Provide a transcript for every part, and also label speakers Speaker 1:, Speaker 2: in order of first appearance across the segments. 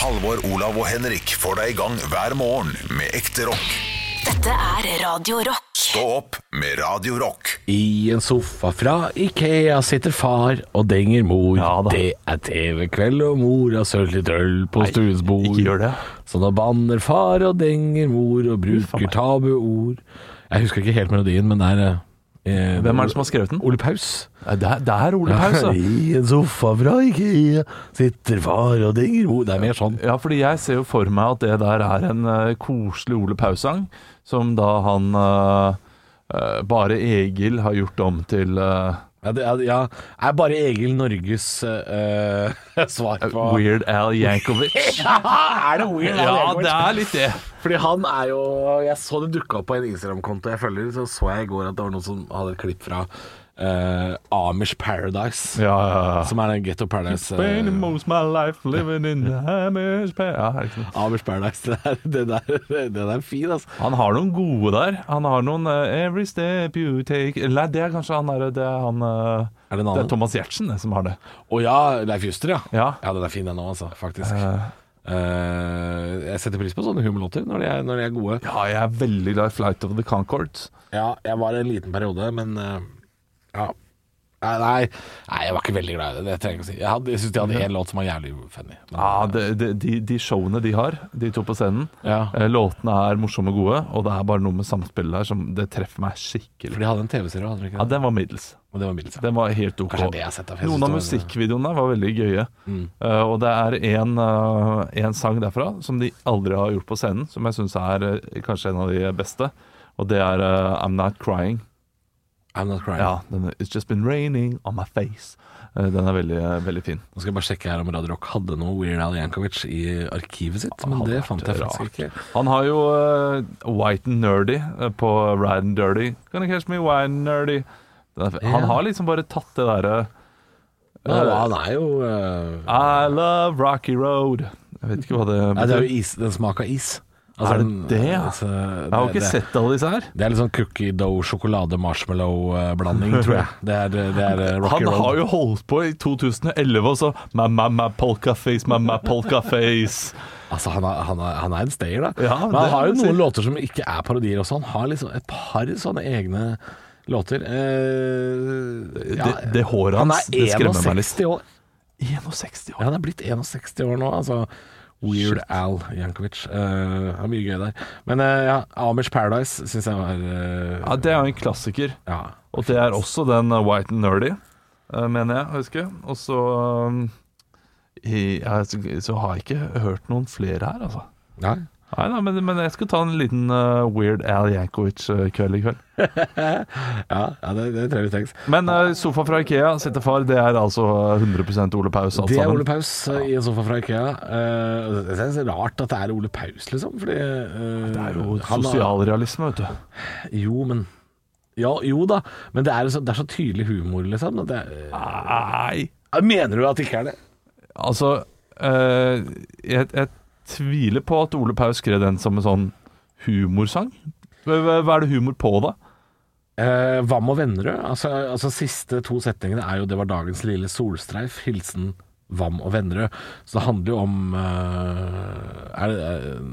Speaker 1: Halvor, Olav og Henrik får deg i gang hver morgen med ekte rock.
Speaker 2: Dette er Radio Rock.
Speaker 1: Stå opp med Radio Rock.
Speaker 3: I en sofa fra Ikea sitter far og denger mor.
Speaker 4: Ja da.
Speaker 3: det er TV-kveld, og mor har sølt litt øl på stuens bord.
Speaker 4: ikke gjør det.
Speaker 3: Så nå banner far og denger mor og bruker tabuord. Jeg husker ikke helt melodien, men det er eh,
Speaker 4: Hvem er det som har skrevet den?
Speaker 3: Ole Paus.
Speaker 4: Det er, det er Ole Paus, da.
Speaker 3: I en sofa fra Ikea sitter far og denger mor. Det er mer sånn.
Speaker 4: Ja, fordi jeg ser jo for meg at det der er en uh, koselig Ole Paus-sang, som da han uh, uh, Bare Egil har gjort om til eh,
Speaker 3: Ja, det er, ja, er bare Egil Norges uh, svar på
Speaker 4: Weird Al Yankovic.
Speaker 3: Er det Weird Al
Speaker 4: ja, det er litt det.
Speaker 3: Fordi han er jo Jeg så det dukka opp på en Instagram-konto jeg følger, så så jeg i går at det var noen som hadde et klipp fra eh, Amish Paradise.
Speaker 4: Ja, ja, ja.
Speaker 3: Som er en Getto Paradise.
Speaker 4: Spending
Speaker 3: eh,
Speaker 4: most my life living in Amish Paradise. Er?
Speaker 3: Amish Paradise. Det der, det der, den er fin, altså.
Speaker 4: Han har noen gode der. Han har noen uh, Every step you take Nei, det er kanskje han der Det er han
Speaker 3: Er det
Speaker 4: Det er Thomas Giertsen som har det.
Speaker 3: Å ja, Leif Juster, ja.
Speaker 4: Ja.
Speaker 3: Ja, den er fin den òg, altså. Faktisk. Uh, jeg setter pris på sånne humorlåter når, er- når de er gode.
Speaker 4: ja, jeg er veldig glad i Flight of the Concords.
Speaker 3: Ja, jeg var en liten periode, men eh, ja. Nei, nei, nei, jeg var ikke veldig glad i det. Det trenger jeg ikke å si. Jeg, hadde- jeg syns de hadde én låt som var jævlig funny. Men,
Speaker 4: Ja, det, det, de, de showene de har, de to på scenen,
Speaker 3: Ja.
Speaker 4: eh, låtene er morsomme og gode, og det er bare noe med samspillet der som det treffer meg skikkelig.
Speaker 3: For de hadde en TV-serie, hadde de ikke
Speaker 4: Ja,
Speaker 3: det?
Speaker 4: den var middels.
Speaker 3: Og det var middels.
Speaker 4: Den var helt ok.
Speaker 3: Kanskje det jeg har sett av, for jeg
Speaker 4: Noen
Speaker 3: synes
Speaker 4: av
Speaker 3: det
Speaker 4: musikkvideoene var veldig gøye. Eh, og det er en, eh, en sang derfra som de aldri har gjort på scenen, som jeg syns er eh, kanskje en av de beste. Og det er eh, I'm Not Crying.
Speaker 3: I'm not crying.
Speaker 4: Ja, den It's Just Been Raining On My Face. Eh, den er veldig, eh, veldig fin.
Speaker 3: Nå skal jeg bare sjekke her om Radio Rock hadde noe Weird Al Yankovic i arkivet sitt, men det fant jeg faktisk ikke.
Speaker 4: Han har jo uh, White and Nerdy på Ride and Dirty. Can you catch me white and nerdy. Er, Han har liksom bare tatt det derre
Speaker 3: Ja, han er jo uh,
Speaker 4: I love Rocky Road. Jeg vet ikke hva det
Speaker 3: Nei, det er
Speaker 4: betyr.
Speaker 3: jo is, den smak av is.
Speaker 4: Er det det,
Speaker 3: Altså, det
Speaker 4: Jeg har ikke
Speaker 3: det-
Speaker 4: sett alle disse her.
Speaker 3: Det er litt sånn cookie dough, sjokolade, marshmallow-blanding, tror jeg. Det er, det er eh,
Speaker 4: Han
Speaker 3: roll.
Speaker 4: har jo holdt på i 2011 og så Mamma, mamma, polka face, mamma, polka face.
Speaker 3: Altså, han er, han, er, han er en stayer, da.
Speaker 4: Ja,
Speaker 3: Men han har jo noen
Speaker 4: si.
Speaker 3: låter som ikke er parodier også. Han har liksom et par sånne egne låter. Eh, ja,
Speaker 4: Det, det håret
Speaker 3: han
Speaker 4: hans,
Speaker 3: er
Speaker 4: det skremmer meg litt.
Speaker 3: 61 år.
Speaker 4: 61
Speaker 3: Ja,
Speaker 4: år.
Speaker 3: han er blitt 61 år nå, altså. Weird Al Jankovic. Uh, det er mye gøy der. Men uh, ja, Amish Paradise syns jeg var uh,
Speaker 4: Ja, det er jo en klassiker.
Speaker 3: ja.
Speaker 4: Og det er også den White and Nerdy, mener jeg å huske. Og så um, i, ja, så, så har jeg ikke hørt noen flere her, altså.
Speaker 3: Nei.
Speaker 4: Nei da, men, men jeg skulle ta en liten uh, Weird Al Jankovic-kveld i kveld.
Speaker 3: Ja, ja det, det tror jeg vi trengs.
Speaker 4: Men uh, sofa fra Ikea, settefar, det er altså 100% Ole Paus alt
Speaker 3: Det er. Ole Paus uh, i en sofa fra Ikea. Eh, det er så rart at det er Ole Paus, liksom. Fordi eh,
Speaker 4: Det er jo sosialrealisme, vet du.
Speaker 3: Jo, men ja, Jo da, men det er, så, det er så tydelig humor, liksom. Det,
Speaker 4: Nei.
Speaker 3: er, mener du at det ikke er det?
Speaker 4: Altså, eh, jeg, jeg tviler på at Ole Paus skrev den som en sånn humorsang. Hva, er det humor på, da?
Speaker 3: Eh, Vam og Vennerød. Altså, altså Siste to setningene er jo 'Det var dagens lille solstreif'. Hilsen Vam og Vennerød. Så det handler jo om eh, Er det eh,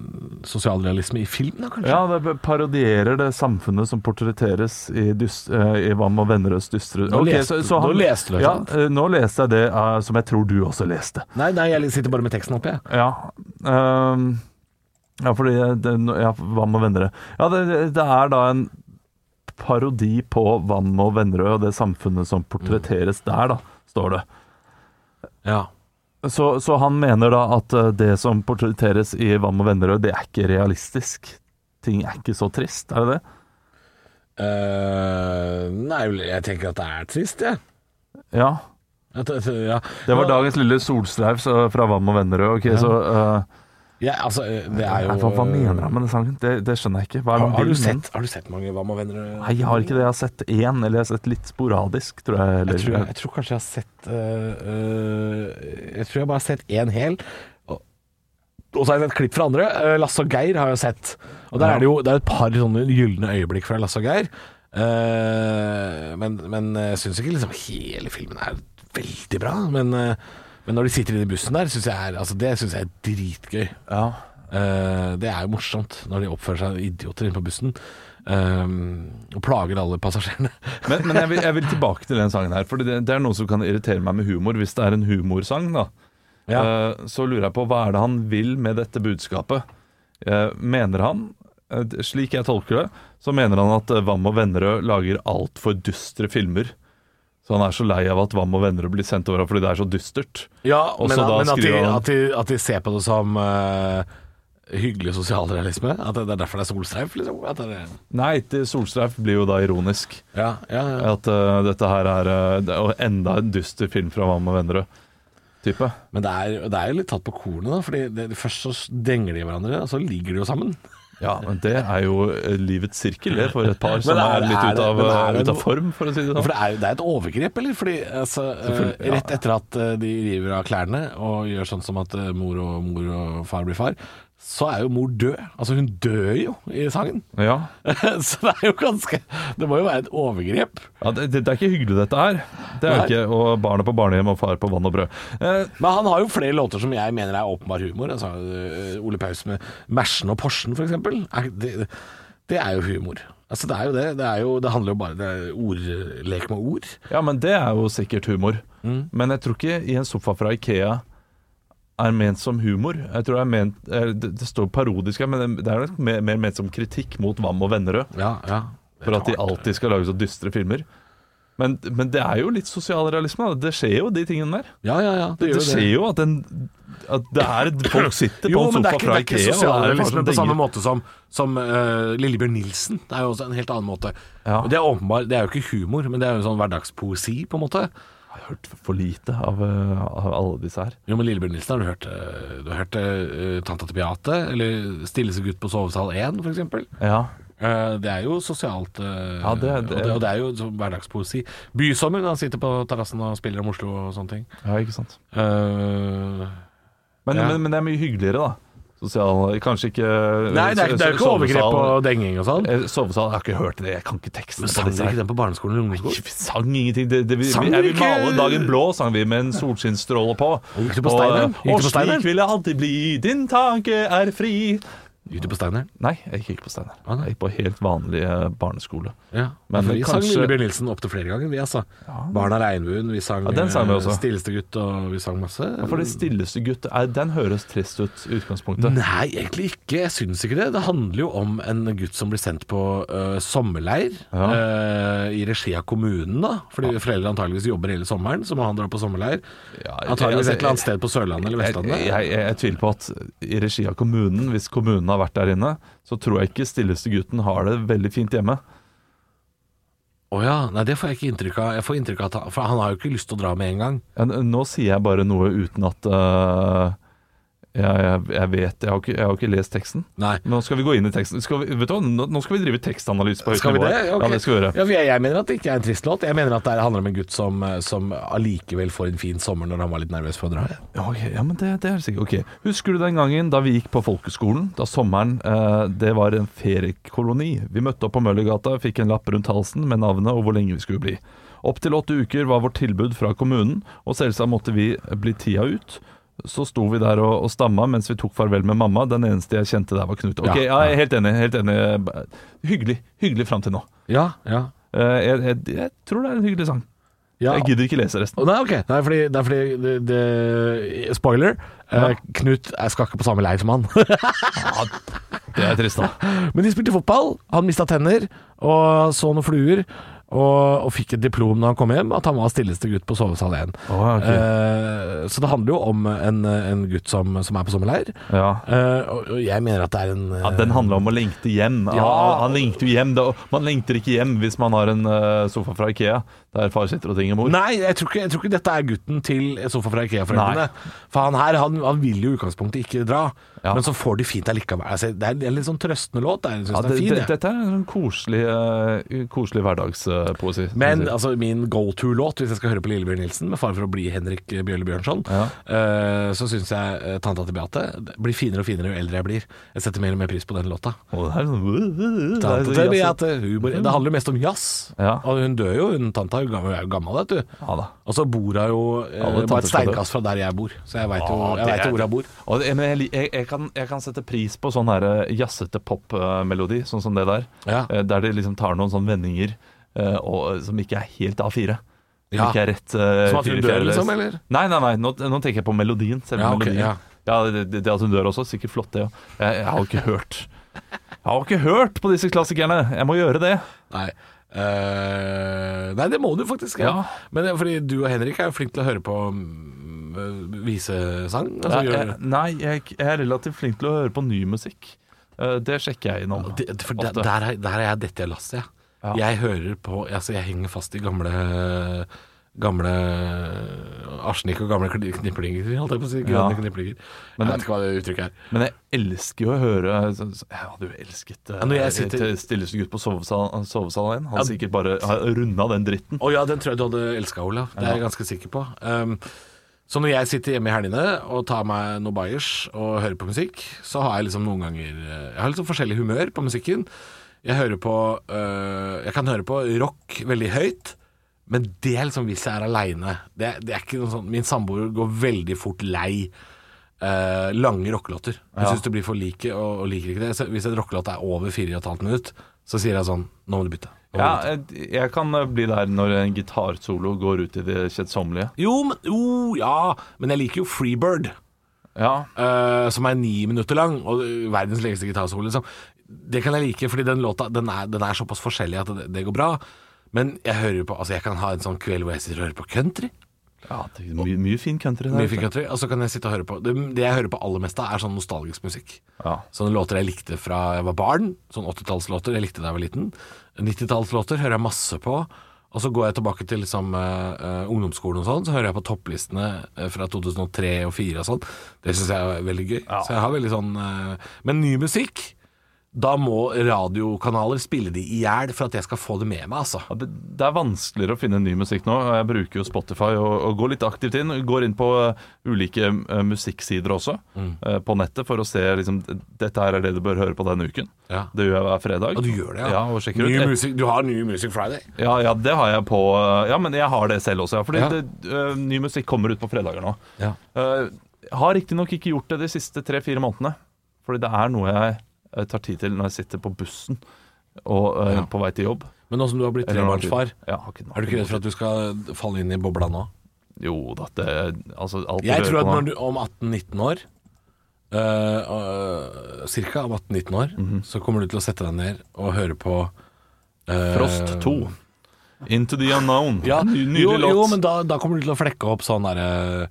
Speaker 3: sosialrealisme i film, da, kanskje?
Speaker 4: Ja, det parodierer det samfunnet som portretteres i, dyst, eh, i Vam og Vennerøds dystre
Speaker 3: Nå
Speaker 4: okay,
Speaker 3: leste- nå leste du,
Speaker 4: Ja,
Speaker 3: sant?
Speaker 4: nå leste jeg det uh, som jeg tror du også leste.
Speaker 3: Nei, nei, jeg sitter bare med teksten oppe, jeg.
Speaker 4: Ja. ehm, ja, fordi det, ja, Vam og Vennerød. Ja, det, det- det er da en parodi på Vam og Vennerød og det samfunnet som portretteres der, da, står det.
Speaker 3: Ja.
Speaker 4: Så, så han mener da at eh, det som portretteres i Vam og Vennerød, det er ikke realistisk. Ting er ikke så trist, er det det?
Speaker 3: Uh, nei, jeg tenker at det er trist, jeg.
Speaker 4: Ja.
Speaker 3: ja. at, ja.
Speaker 4: Det var dagens lille solstreif fra Vam og Vennerød. Ok, så eh,
Speaker 3: Ja, altså, det er jo
Speaker 4: hva, hva mener han med den sangen? Det, det skjønner jeg ikke.
Speaker 3: Har, har, du sett, har du sett mange Hva med venner?
Speaker 4: Nei, jeg har ikke det. Jeg har sett én, eller jeg har sett litt sporadisk, tror jeg. Eller,
Speaker 3: Jeg tror, jeg, jeg tror kanskje jeg har sett øh, øh, Jeg tror jeg bare har sett én hel. Og, og så har jeg sett klipp fra andre. Eh, Lasse og Geir har jeg sett. Og der
Speaker 4: Ja.
Speaker 3: er det jo det er et par sånne gylne øyeblikk fra Lasse og Geir. Eh, men, men jeg syns ikke liksom hele filmen er veldig bra. Men, eh, Men når de sitter inne i bussen der, synes jeg er, altså det syns jeg er dritgøy.
Speaker 4: Ja.
Speaker 3: Eh, det er jo morsomt når de oppfører seg som idioter inne på bussen. Um, og plager alle passasjerene.
Speaker 4: Men, men jeg, vil, jeg vil tilbake til den sangen her, for det, det er noe som kan irritere meg med humor. Hvis det er en humorsang, da,
Speaker 3: Ja.
Speaker 4: uh, så lurer jeg på hva er det han vil med dette budskapet. Uh, mener han, uh, slik jeg tolker det, så mener han at Vam og Vennerød lager altfor dystre filmer. Så han er så lei av at Vam og venner blir sendt over fordi det er så dystert.
Speaker 3: Ja,
Speaker 4: Og
Speaker 3: men, men at, de,
Speaker 4: han-
Speaker 3: at, de, at de ser på det som uh, hyggelig sosialrealisme? At det, det er derfor det er solstreif? Liksom? At det
Speaker 4: Nei, til Solstreif blir jo da ironisk.
Speaker 3: ja, ja, ja.
Speaker 4: At uh, dette her er uh, enda en dyster film fra Vam og Vennerød. Type.
Speaker 3: Men det er, det er jo litt tatt på kornet, da. Fordi det, først så denger de hverandre, og så ligger de jo sammen.
Speaker 4: Ja, men det er jo eh, livets sirkel det, for et par som
Speaker 3: er
Speaker 4: er, litt
Speaker 3: er
Speaker 4: ut av,
Speaker 3: det
Speaker 4: ut av form, for å si det
Speaker 3: For
Speaker 4: sånn.
Speaker 3: det er, det er et overgrep, eller? Fordi altså, eh,
Speaker 4: ja.
Speaker 3: Rett etter at eh, de river av klærne og gjør sånn som at eh, mor og, mor og far blir far, så er jo mor død. Altså, hun dør jo i sangen.
Speaker 4: Ja,
Speaker 3: så det er jo ganske Det må jo være et overgrep.
Speaker 4: ja det, det er ikke hyggelig dette her. Det er
Speaker 3: Nei.
Speaker 4: ikke, Og barnet på barnehjem og far på vann og brød. Eh,
Speaker 3: Men han har jo flere låter som jeg mener er åpenbar humor. Altså, øh, Ole Paus med 'Mersen og eksempel. Er- Det, det er jo humor. Altså, det er jo det. Det, er jo, det handler jo bare om ordlek med ord.
Speaker 4: ja, men det er jo sikkert humor.
Speaker 3: Mm.
Speaker 4: Men jeg tror ikke i en sofa fra Ikea er ment som humor. Jeg tror er ment eh, Det, det står parodisk her, men det- er mer, mer ment som kritikk mot Vam og Vennerød.
Speaker 3: Ja, ja.
Speaker 4: For at de alltid skal lage så dystre filmer. Men, men det er jo litt sosialrealisme. Det skjer jo de tingene der.
Speaker 3: Ja, ja, ja. Det,
Speaker 4: Det,
Speaker 3: det
Speaker 4: skjer jo at, en, at det er folk sitter på
Speaker 3: Jo,
Speaker 4: en sofa
Speaker 3: er ikke,
Speaker 4: fra
Speaker 3: er
Speaker 4: Ikea. det er ikke
Speaker 3: sosialrealisme på samme måte som, som uh, Lillebjørn Nilsen. Det er jo også en helt annen måte.
Speaker 4: Ja.
Speaker 3: Det er åpenbar, det er jo ikke humor, men det er jo sånn hverdagspoesi, på en måte.
Speaker 4: Har hørt for lite av, uh, av alle disse her.
Speaker 3: Jo, men Lillebjørn Nilsen, har du hørt, øh, du har hørt uh, Tanta til Beate? Eller Stilleste gutt på sovesal 1, for eksempel?
Speaker 4: Ja,
Speaker 3: Eh, Det er jo sosialt, eh,
Speaker 4: Ja, det det-
Speaker 3: Og, det, og det er jo hverdagspoesi. Bysommer, når han sitter på terrassen og spiller om Oslo og sånne ting.
Speaker 4: ja ikke sant.
Speaker 3: Eh,
Speaker 4: Men,
Speaker 3: Ja.
Speaker 4: men, men det er mye hyggeligere, da. Sosial, kanskje ikke
Speaker 3: nei, det er, det er jo ikke overgrep og denging og sånn.
Speaker 4: Eh, Sovesal, jeg har ikke hørt det. Jeg kan ikke teksten
Speaker 3: Men sang dere ikke den på barneskolen eller ungdomsskolen?
Speaker 4: Vi sang ingenting. Det, det, vi,
Speaker 3: Sang
Speaker 4: jeg vil male dagen blå, sang vi med en solskinnsstråle på.
Speaker 3: gikk du på
Speaker 4: Og,
Speaker 3: Steineren? Gikk
Speaker 4: Og slik vil jeg alltid bli, din tanke er fri.
Speaker 3: Du på Steiner?
Speaker 4: Nei, jeg gikk ikke på Steiner.
Speaker 3: Ah.
Speaker 4: Jeg gikk på helt vanlig eh, barneskole.
Speaker 3: Ja.
Speaker 4: Men
Speaker 3: vi vi sang
Speaker 4: kanskje-
Speaker 3: Lillebjørn Nilsen opptil flere ganger, vi altså. Barn av regnbuen, vi sang
Speaker 4: Ja, den sang vi
Speaker 3: eh. Stilleste gutt, og vi sang masse.
Speaker 4: Ja, For det stilleste gutt, er, den høres trist ut i utgangspunktet.
Speaker 3: Nei, egentlig ikke. Jeg syns ikke det. Det handler jo om en gutt som blir sendt på uh, sommerleir
Speaker 4: Ja.
Speaker 3: øh, i regi av kommunen, da. Fordi foreldre antageligvis jobber hele sommeren, så må han dra på sommerleir.
Speaker 4: Ja,
Speaker 3: Antageligvis
Speaker 4: altså,
Speaker 3: et eller annet sted på Sørlandet eller
Speaker 4: Jeg,
Speaker 3: Vestlandet.
Speaker 4: jeg, jeg, jeg tviler på at i regi av kommunen, hvis kommunen har vært der inne, så tror jeg ikke stilleste gutten har det veldig fint hjemme.
Speaker 3: Å ja. Nei, det får jeg ikke inntrykk av. Jeg får inntrykk av at han, For han har jo ikke lyst til å dra med en gang.
Speaker 4: Nå sier jeg bare noe uten at øh, jeg, jeg, jeg vet jeg har, ikke, jeg har ikke lest teksten.
Speaker 3: Nei.
Speaker 4: Nå skal vi gå inn i teksten. Skal vi, vet du? Nå, nå skal vi drive tekstanalyse på høyt nivå.
Speaker 3: det? Okay.
Speaker 4: Ja, det skal vi gjøre.
Speaker 3: Ja, jeg, jeg mener at det ikke er en trist låt. Jeg mener at det handler om en gutt som, som allikevel får en fin sommer når han var litt nervøs for å dra.
Speaker 4: Ja, okay. ja men det, det er sikkert Ok, Husker du den gangen da vi gikk på folkeskolen? Da sommeren eh, det var en feriekoloni. Vi møtte opp på Møllergata, fikk en lapp rundt halsen med navnet og hvor lenge vi skulle bli. Opptil åtte uker var vårt tilbud fra kommunen, og selvsagt måtte vi bli tida ut. Så sto vi der og, og stamma mens vi tok farvel med mamma. Den eneste jeg kjente der, var Knut. Ok,
Speaker 3: Ja,
Speaker 4: ja, jeg er helt enig. helt enig Hyggelig hyggelig fram til nå.
Speaker 3: Ja, ja.
Speaker 4: Eh, jeg, jeg, jeg tror det er en hyggelig sang.
Speaker 3: ja.
Speaker 4: Jeg gidder ikke lese resten.
Speaker 3: Nei, ok. Nei, fordi, det er fordi det, det, Spoiler. eh, Knut jeg skal ikke på samme leir som han.
Speaker 4: Det er trist, da.
Speaker 3: Men de spilte fotball. Han mista tenner og så noen fluer. Og, og fikk et diplom når han kom hjem, at han var stilleste gutt på sovesal 1.
Speaker 4: Oh, okay.
Speaker 3: Eh, så det handler jo om en, en gutt som, som er på sommerleir.
Speaker 4: Ja.
Speaker 3: Eh, og, og jeg mener at det er en
Speaker 4: Ja, Den handler om å lengte hjem.
Speaker 3: Ja.
Speaker 4: Ja, han lengter jo hjem. Man lengter ikke hjem hvis man har en eh, sofa fra Ikea der far sitter og tinger mor.
Speaker 3: Nei, jeg tror, ikke, jeg tror ikke dette er gutten til Sofa fra Ikea-foreldrene. For han her, han, han vil jo i utgangspunktet ikke dra,
Speaker 4: Ja.
Speaker 3: men så får de fint allikevel. Altså, det er en litt sånn trøstende låt. Jeg synes
Speaker 4: Ja,
Speaker 3: den
Speaker 4: det,
Speaker 3: er fin,
Speaker 4: det, dette er en koselig, uh, koselig hverdagspoesi. Uh,
Speaker 3: Men altså, min go to-låt, hvis jeg skal høre på Lillebjørn Nilsen, med fare for å bli Henrik Bjølle Bjørnson,
Speaker 4: Ja.
Speaker 3: uh, så syns jeg eh, Tanta til Beate blir finere og finere jo eldre jeg blir. Jeg setter mer og mer pris på den låta.
Speaker 4: Å, det er sånn er
Speaker 3: Det handler mest om jazz.
Speaker 4: Ja.
Speaker 3: Og hun dør jo, hun tanta er jo gammel, vet du.
Speaker 4: Ja da.
Speaker 3: Og så bor hun jo eh, bare et steinkast fra der jeg bor, så jeg veit jo,
Speaker 4: Ja,
Speaker 3: jeg vet hvor hun bor.
Speaker 4: Og, men jeg, jeg, jeg, kan, jeg kan sette pris på sånn her eh, jazzete popmelodi, sånn som det der.
Speaker 3: Ja.
Speaker 4: Eh, Der de liksom tar noen sånne vendinger eh, og, som ikke er helt A4. Som
Speaker 3: Ja.
Speaker 4: ikke er rett uh,
Speaker 3: Som at hun dør, liksom, eller?
Speaker 4: Nei, nei, nei. Nå, nå tenker jeg på melodien.
Speaker 3: Ja, okay,
Speaker 4: melodien.
Speaker 3: ja.
Speaker 4: Ja, det, det, at hun dør også, sikkert flott det òg. Jeg, jeg har jo ikke hørt Jeg har jo ikke hørt på disse klassikerne. Jeg må gjøre det.
Speaker 3: Nei. Eh, nei, det må du faktisk. Ja.
Speaker 4: Ja.
Speaker 3: Men det fordi du og Henrik er jo flinke til å høre på mm, visesang. Altså,
Speaker 4: Nei, jeg, nei, jeg, jeg er relativt flink til å høre på ny musikk. Uh, det sjekker jeg innom.
Speaker 3: det, for der, der, er, der er jeg dette lasset, jeg.
Speaker 4: Ja.
Speaker 3: Jeg hører på Altså, jeg henger fast i gamle Gamle arsenikk og gamle kni- kniplinger, holdt jeg på å si. Grønne
Speaker 4: Ja.
Speaker 3: kniplinger.
Speaker 4: Men-
Speaker 3: jeg vet ikke hva det uttrykket er.
Speaker 4: Men jeg elsker jo å høre så- så- Jeg hadde jo elsket eh,
Speaker 3: Ja, når jeg sitter-
Speaker 4: til Stilleste gutt på sovesal- sovesalen 1. Han
Speaker 3: Ja.
Speaker 4: sikkert bare har runda den dritten.
Speaker 3: Å ja, den tror jeg du hadde elska, Olav. Det er jeg ganske sikker på. Um, så når jeg sitter hjemme i helgene og tar meg noe bayers og hører på musikk, så har jeg liksom noen ganger eh, Jeg har liksom forskjellig humør på musikken. Jeg hører på øh, Jeg kan høre på rock veldig høyt, men det er liksom hvis jeg er aleine. Det, det er ikke noe sånn Min samboer går veldig fort lei eh, lange rockelåter. Hun
Speaker 4: Ja.
Speaker 3: syns det blir for like og, og liker ikke det. Så hvis en rockelåt er over fire og et halvt minutt, så sier jeg sånn Nå må du bytte. Må
Speaker 4: Ja,
Speaker 3: bytte.
Speaker 4: jeg, jeg kan eh, bli der når en gitarsolo går ut i det kjedsommelige.
Speaker 3: Jo, men, jo, ja, men jeg liker jo Freebird,
Speaker 4: Ja,
Speaker 3: Uh, som er ni minutter lang, og øh, verdens lengste gitarsolo, liksom. Det kan jeg like, fordi den låta den er, den er såpass forskjellig at det, det går bra. Men jeg hører på Altså, jeg kan ha en sånn kveld hvor jeg sitter og hører på country.
Speaker 4: ja det er mye, mye fin country der.
Speaker 3: Mye fin country, Og så kan jeg sitte og høre på Det, det jeg hører på aller mest av, er sånn nostalgisk musikk.
Speaker 4: Ja.
Speaker 3: Sånne låter jeg likte fra jeg var barn. Sånn 80-tallslåter jeg likte da jeg var liten. 90-tallslåter hører jeg masse på. Og så går jeg tilbake til liksom, eh, ungdomsskolen og sånn, så hører jeg på topplistene eh, fra 2003 og 2004 og sånn. Det syns jeg er veldig gøy.
Speaker 4: Ja.
Speaker 3: Så jeg har veldig sånn uh, Men ny musikk, da må radiokanaler spille de i hjel for at jeg skal få det med meg, altså.
Speaker 4: Det, det er vanskeligere å finne ny musikk nå. Jeg bruker jo Spotify og, og går litt aktivt inn. Går inn på eh, ulike eh, musikksider også,
Speaker 3: Mm.
Speaker 4: eh, på nettet, for å se liksom, dette her er det du bør høre på denne uken.
Speaker 3: Ja.
Speaker 4: Det gjør jeg hver fredag.
Speaker 3: Og du gjør det, ja.
Speaker 4: Ja, ut.
Speaker 3: musikk, du har ny Music Friday.
Speaker 4: Ja, ja, det har jeg på Ja, men jeg har det selv også, ja. Fordi det, ny musikk kommer ut på fredager nå.
Speaker 3: Ja.
Speaker 4: Uh, har riktignok ikke gjort det de siste tre-fire månedene. Fordi det er noe jeg tar tid til når jeg sitter på bussen og eh,
Speaker 3: Ja.
Speaker 4: på vei til jobb.
Speaker 3: Men nå som du har blitt trebarnsfar,
Speaker 4: Ja, har
Speaker 3: er du ikke redd for at du skal falle inn i bobla nå?
Speaker 4: Jo da, det altså, alt
Speaker 3: Jeg tror at når du om 18-19 år uh, uh, Cirka om 18-19 år Så kommer du til å sette deg ned Og høre på
Speaker 4: Frost 2. Into the unknown.
Speaker 3: ja,
Speaker 4: Ny, nydelig
Speaker 3: jo,
Speaker 4: låt.
Speaker 3: jo, men da, da kommer du til å flekke opp sånn derre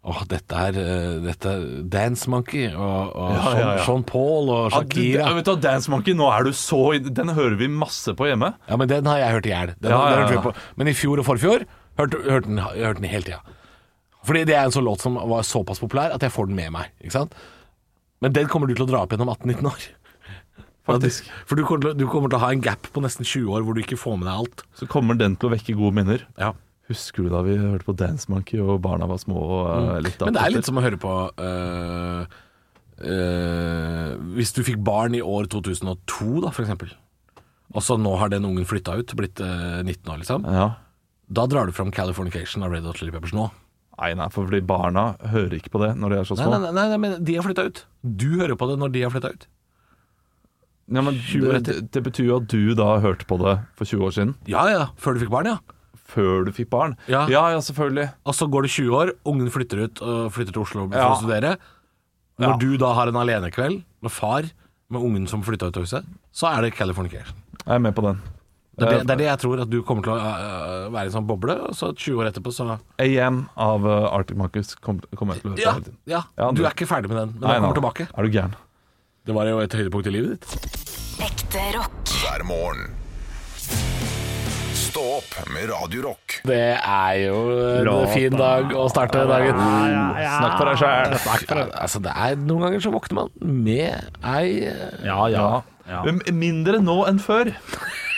Speaker 3: Åh, dette er øh, dette er Dance Monkey og, og
Speaker 4: Ja, ja, ja.
Speaker 3: Sean Paul og
Speaker 4: Ja,
Speaker 3: Shakira.
Speaker 4: du- vet du Dance Monkey, nå er du så Den hører vi masse på hjemme.
Speaker 3: Ja, men den har jeg hørt i hjel.
Speaker 4: Ja, ja, ja.
Speaker 3: Men i fjor og forfjor hørte, hørt den, hørt den hele tida. Fordi det er en sånn låt som var såpass populær at jeg får den med meg. Ikke sant? Men den kommer du til å dra opp gjennom 18-19 år.
Speaker 4: Faktisk.
Speaker 3: For du kommer, til, du kommer til å ha en gap på nesten 20 år hvor du ikke får med deg alt.
Speaker 4: Så kommer den til å vekke gode minner.
Speaker 3: Ja.
Speaker 4: Husker du da vi hørte på Dance Monkey og barna var små og eh, litt
Speaker 3: Mm. Men det er litt som å høre på uh, uh, Hvis du fikk barn i år 2002, da, for eksempel. Og så nå har den ungen flytta ut, blitt uh, 19 år, liksom.
Speaker 4: Ja.
Speaker 3: Da drar du fram Californication av Red Hot Chili Peppers nå.
Speaker 4: Nei, nei, for barna hører ikke på det når de er så
Speaker 3: Nei,
Speaker 4: små.
Speaker 3: nei, nei, nei, men de har flytta ut. Du hører på det når de har flytta ut.
Speaker 4: Ja, men det, det, det betyr jo at du da hørte på det for 20 år siden,
Speaker 3: Ja ja, før du fikk barn, ja.
Speaker 4: Før du fikk barn.
Speaker 3: Ja.
Speaker 4: ja, ja, selvfølgelig.
Speaker 3: Og så går det 20 år, ungen flytter ut og flytter til Oslo for
Speaker 4: Ja.
Speaker 3: å studere. Når
Speaker 4: Ja.
Speaker 3: du da har en alenekveld med far med ungen som flytta ut av huset, så er det Californication.
Speaker 4: Jeg er med på den.
Speaker 3: Det er det, det er det jeg tror, at du kommer til å øh, være i en sånn boble, og så 20 år etterpå så
Speaker 4: AM av uh, Arctic kommer kom- kommer jeg til å høre
Speaker 3: Ja,
Speaker 4: hele tiden.
Speaker 3: ja,
Speaker 4: Ja,
Speaker 3: du er ikke ferdig med den, men
Speaker 4: Nei,
Speaker 3: den kommer tilbake.
Speaker 4: Er du gæren?
Speaker 3: Det var jo et høydepunkt i livet ditt.
Speaker 2: Ekte rock.
Speaker 1: hver morgen. Stå opp med Radio Rock.
Speaker 3: Det er jo en fin dag å starte dagen.
Speaker 4: Snakk for deg sjæl.
Speaker 3: Altså, det er Noen ganger så våkner man med ei
Speaker 5: Ja, ja.
Speaker 4: Ja. Men Mindre nå enn før.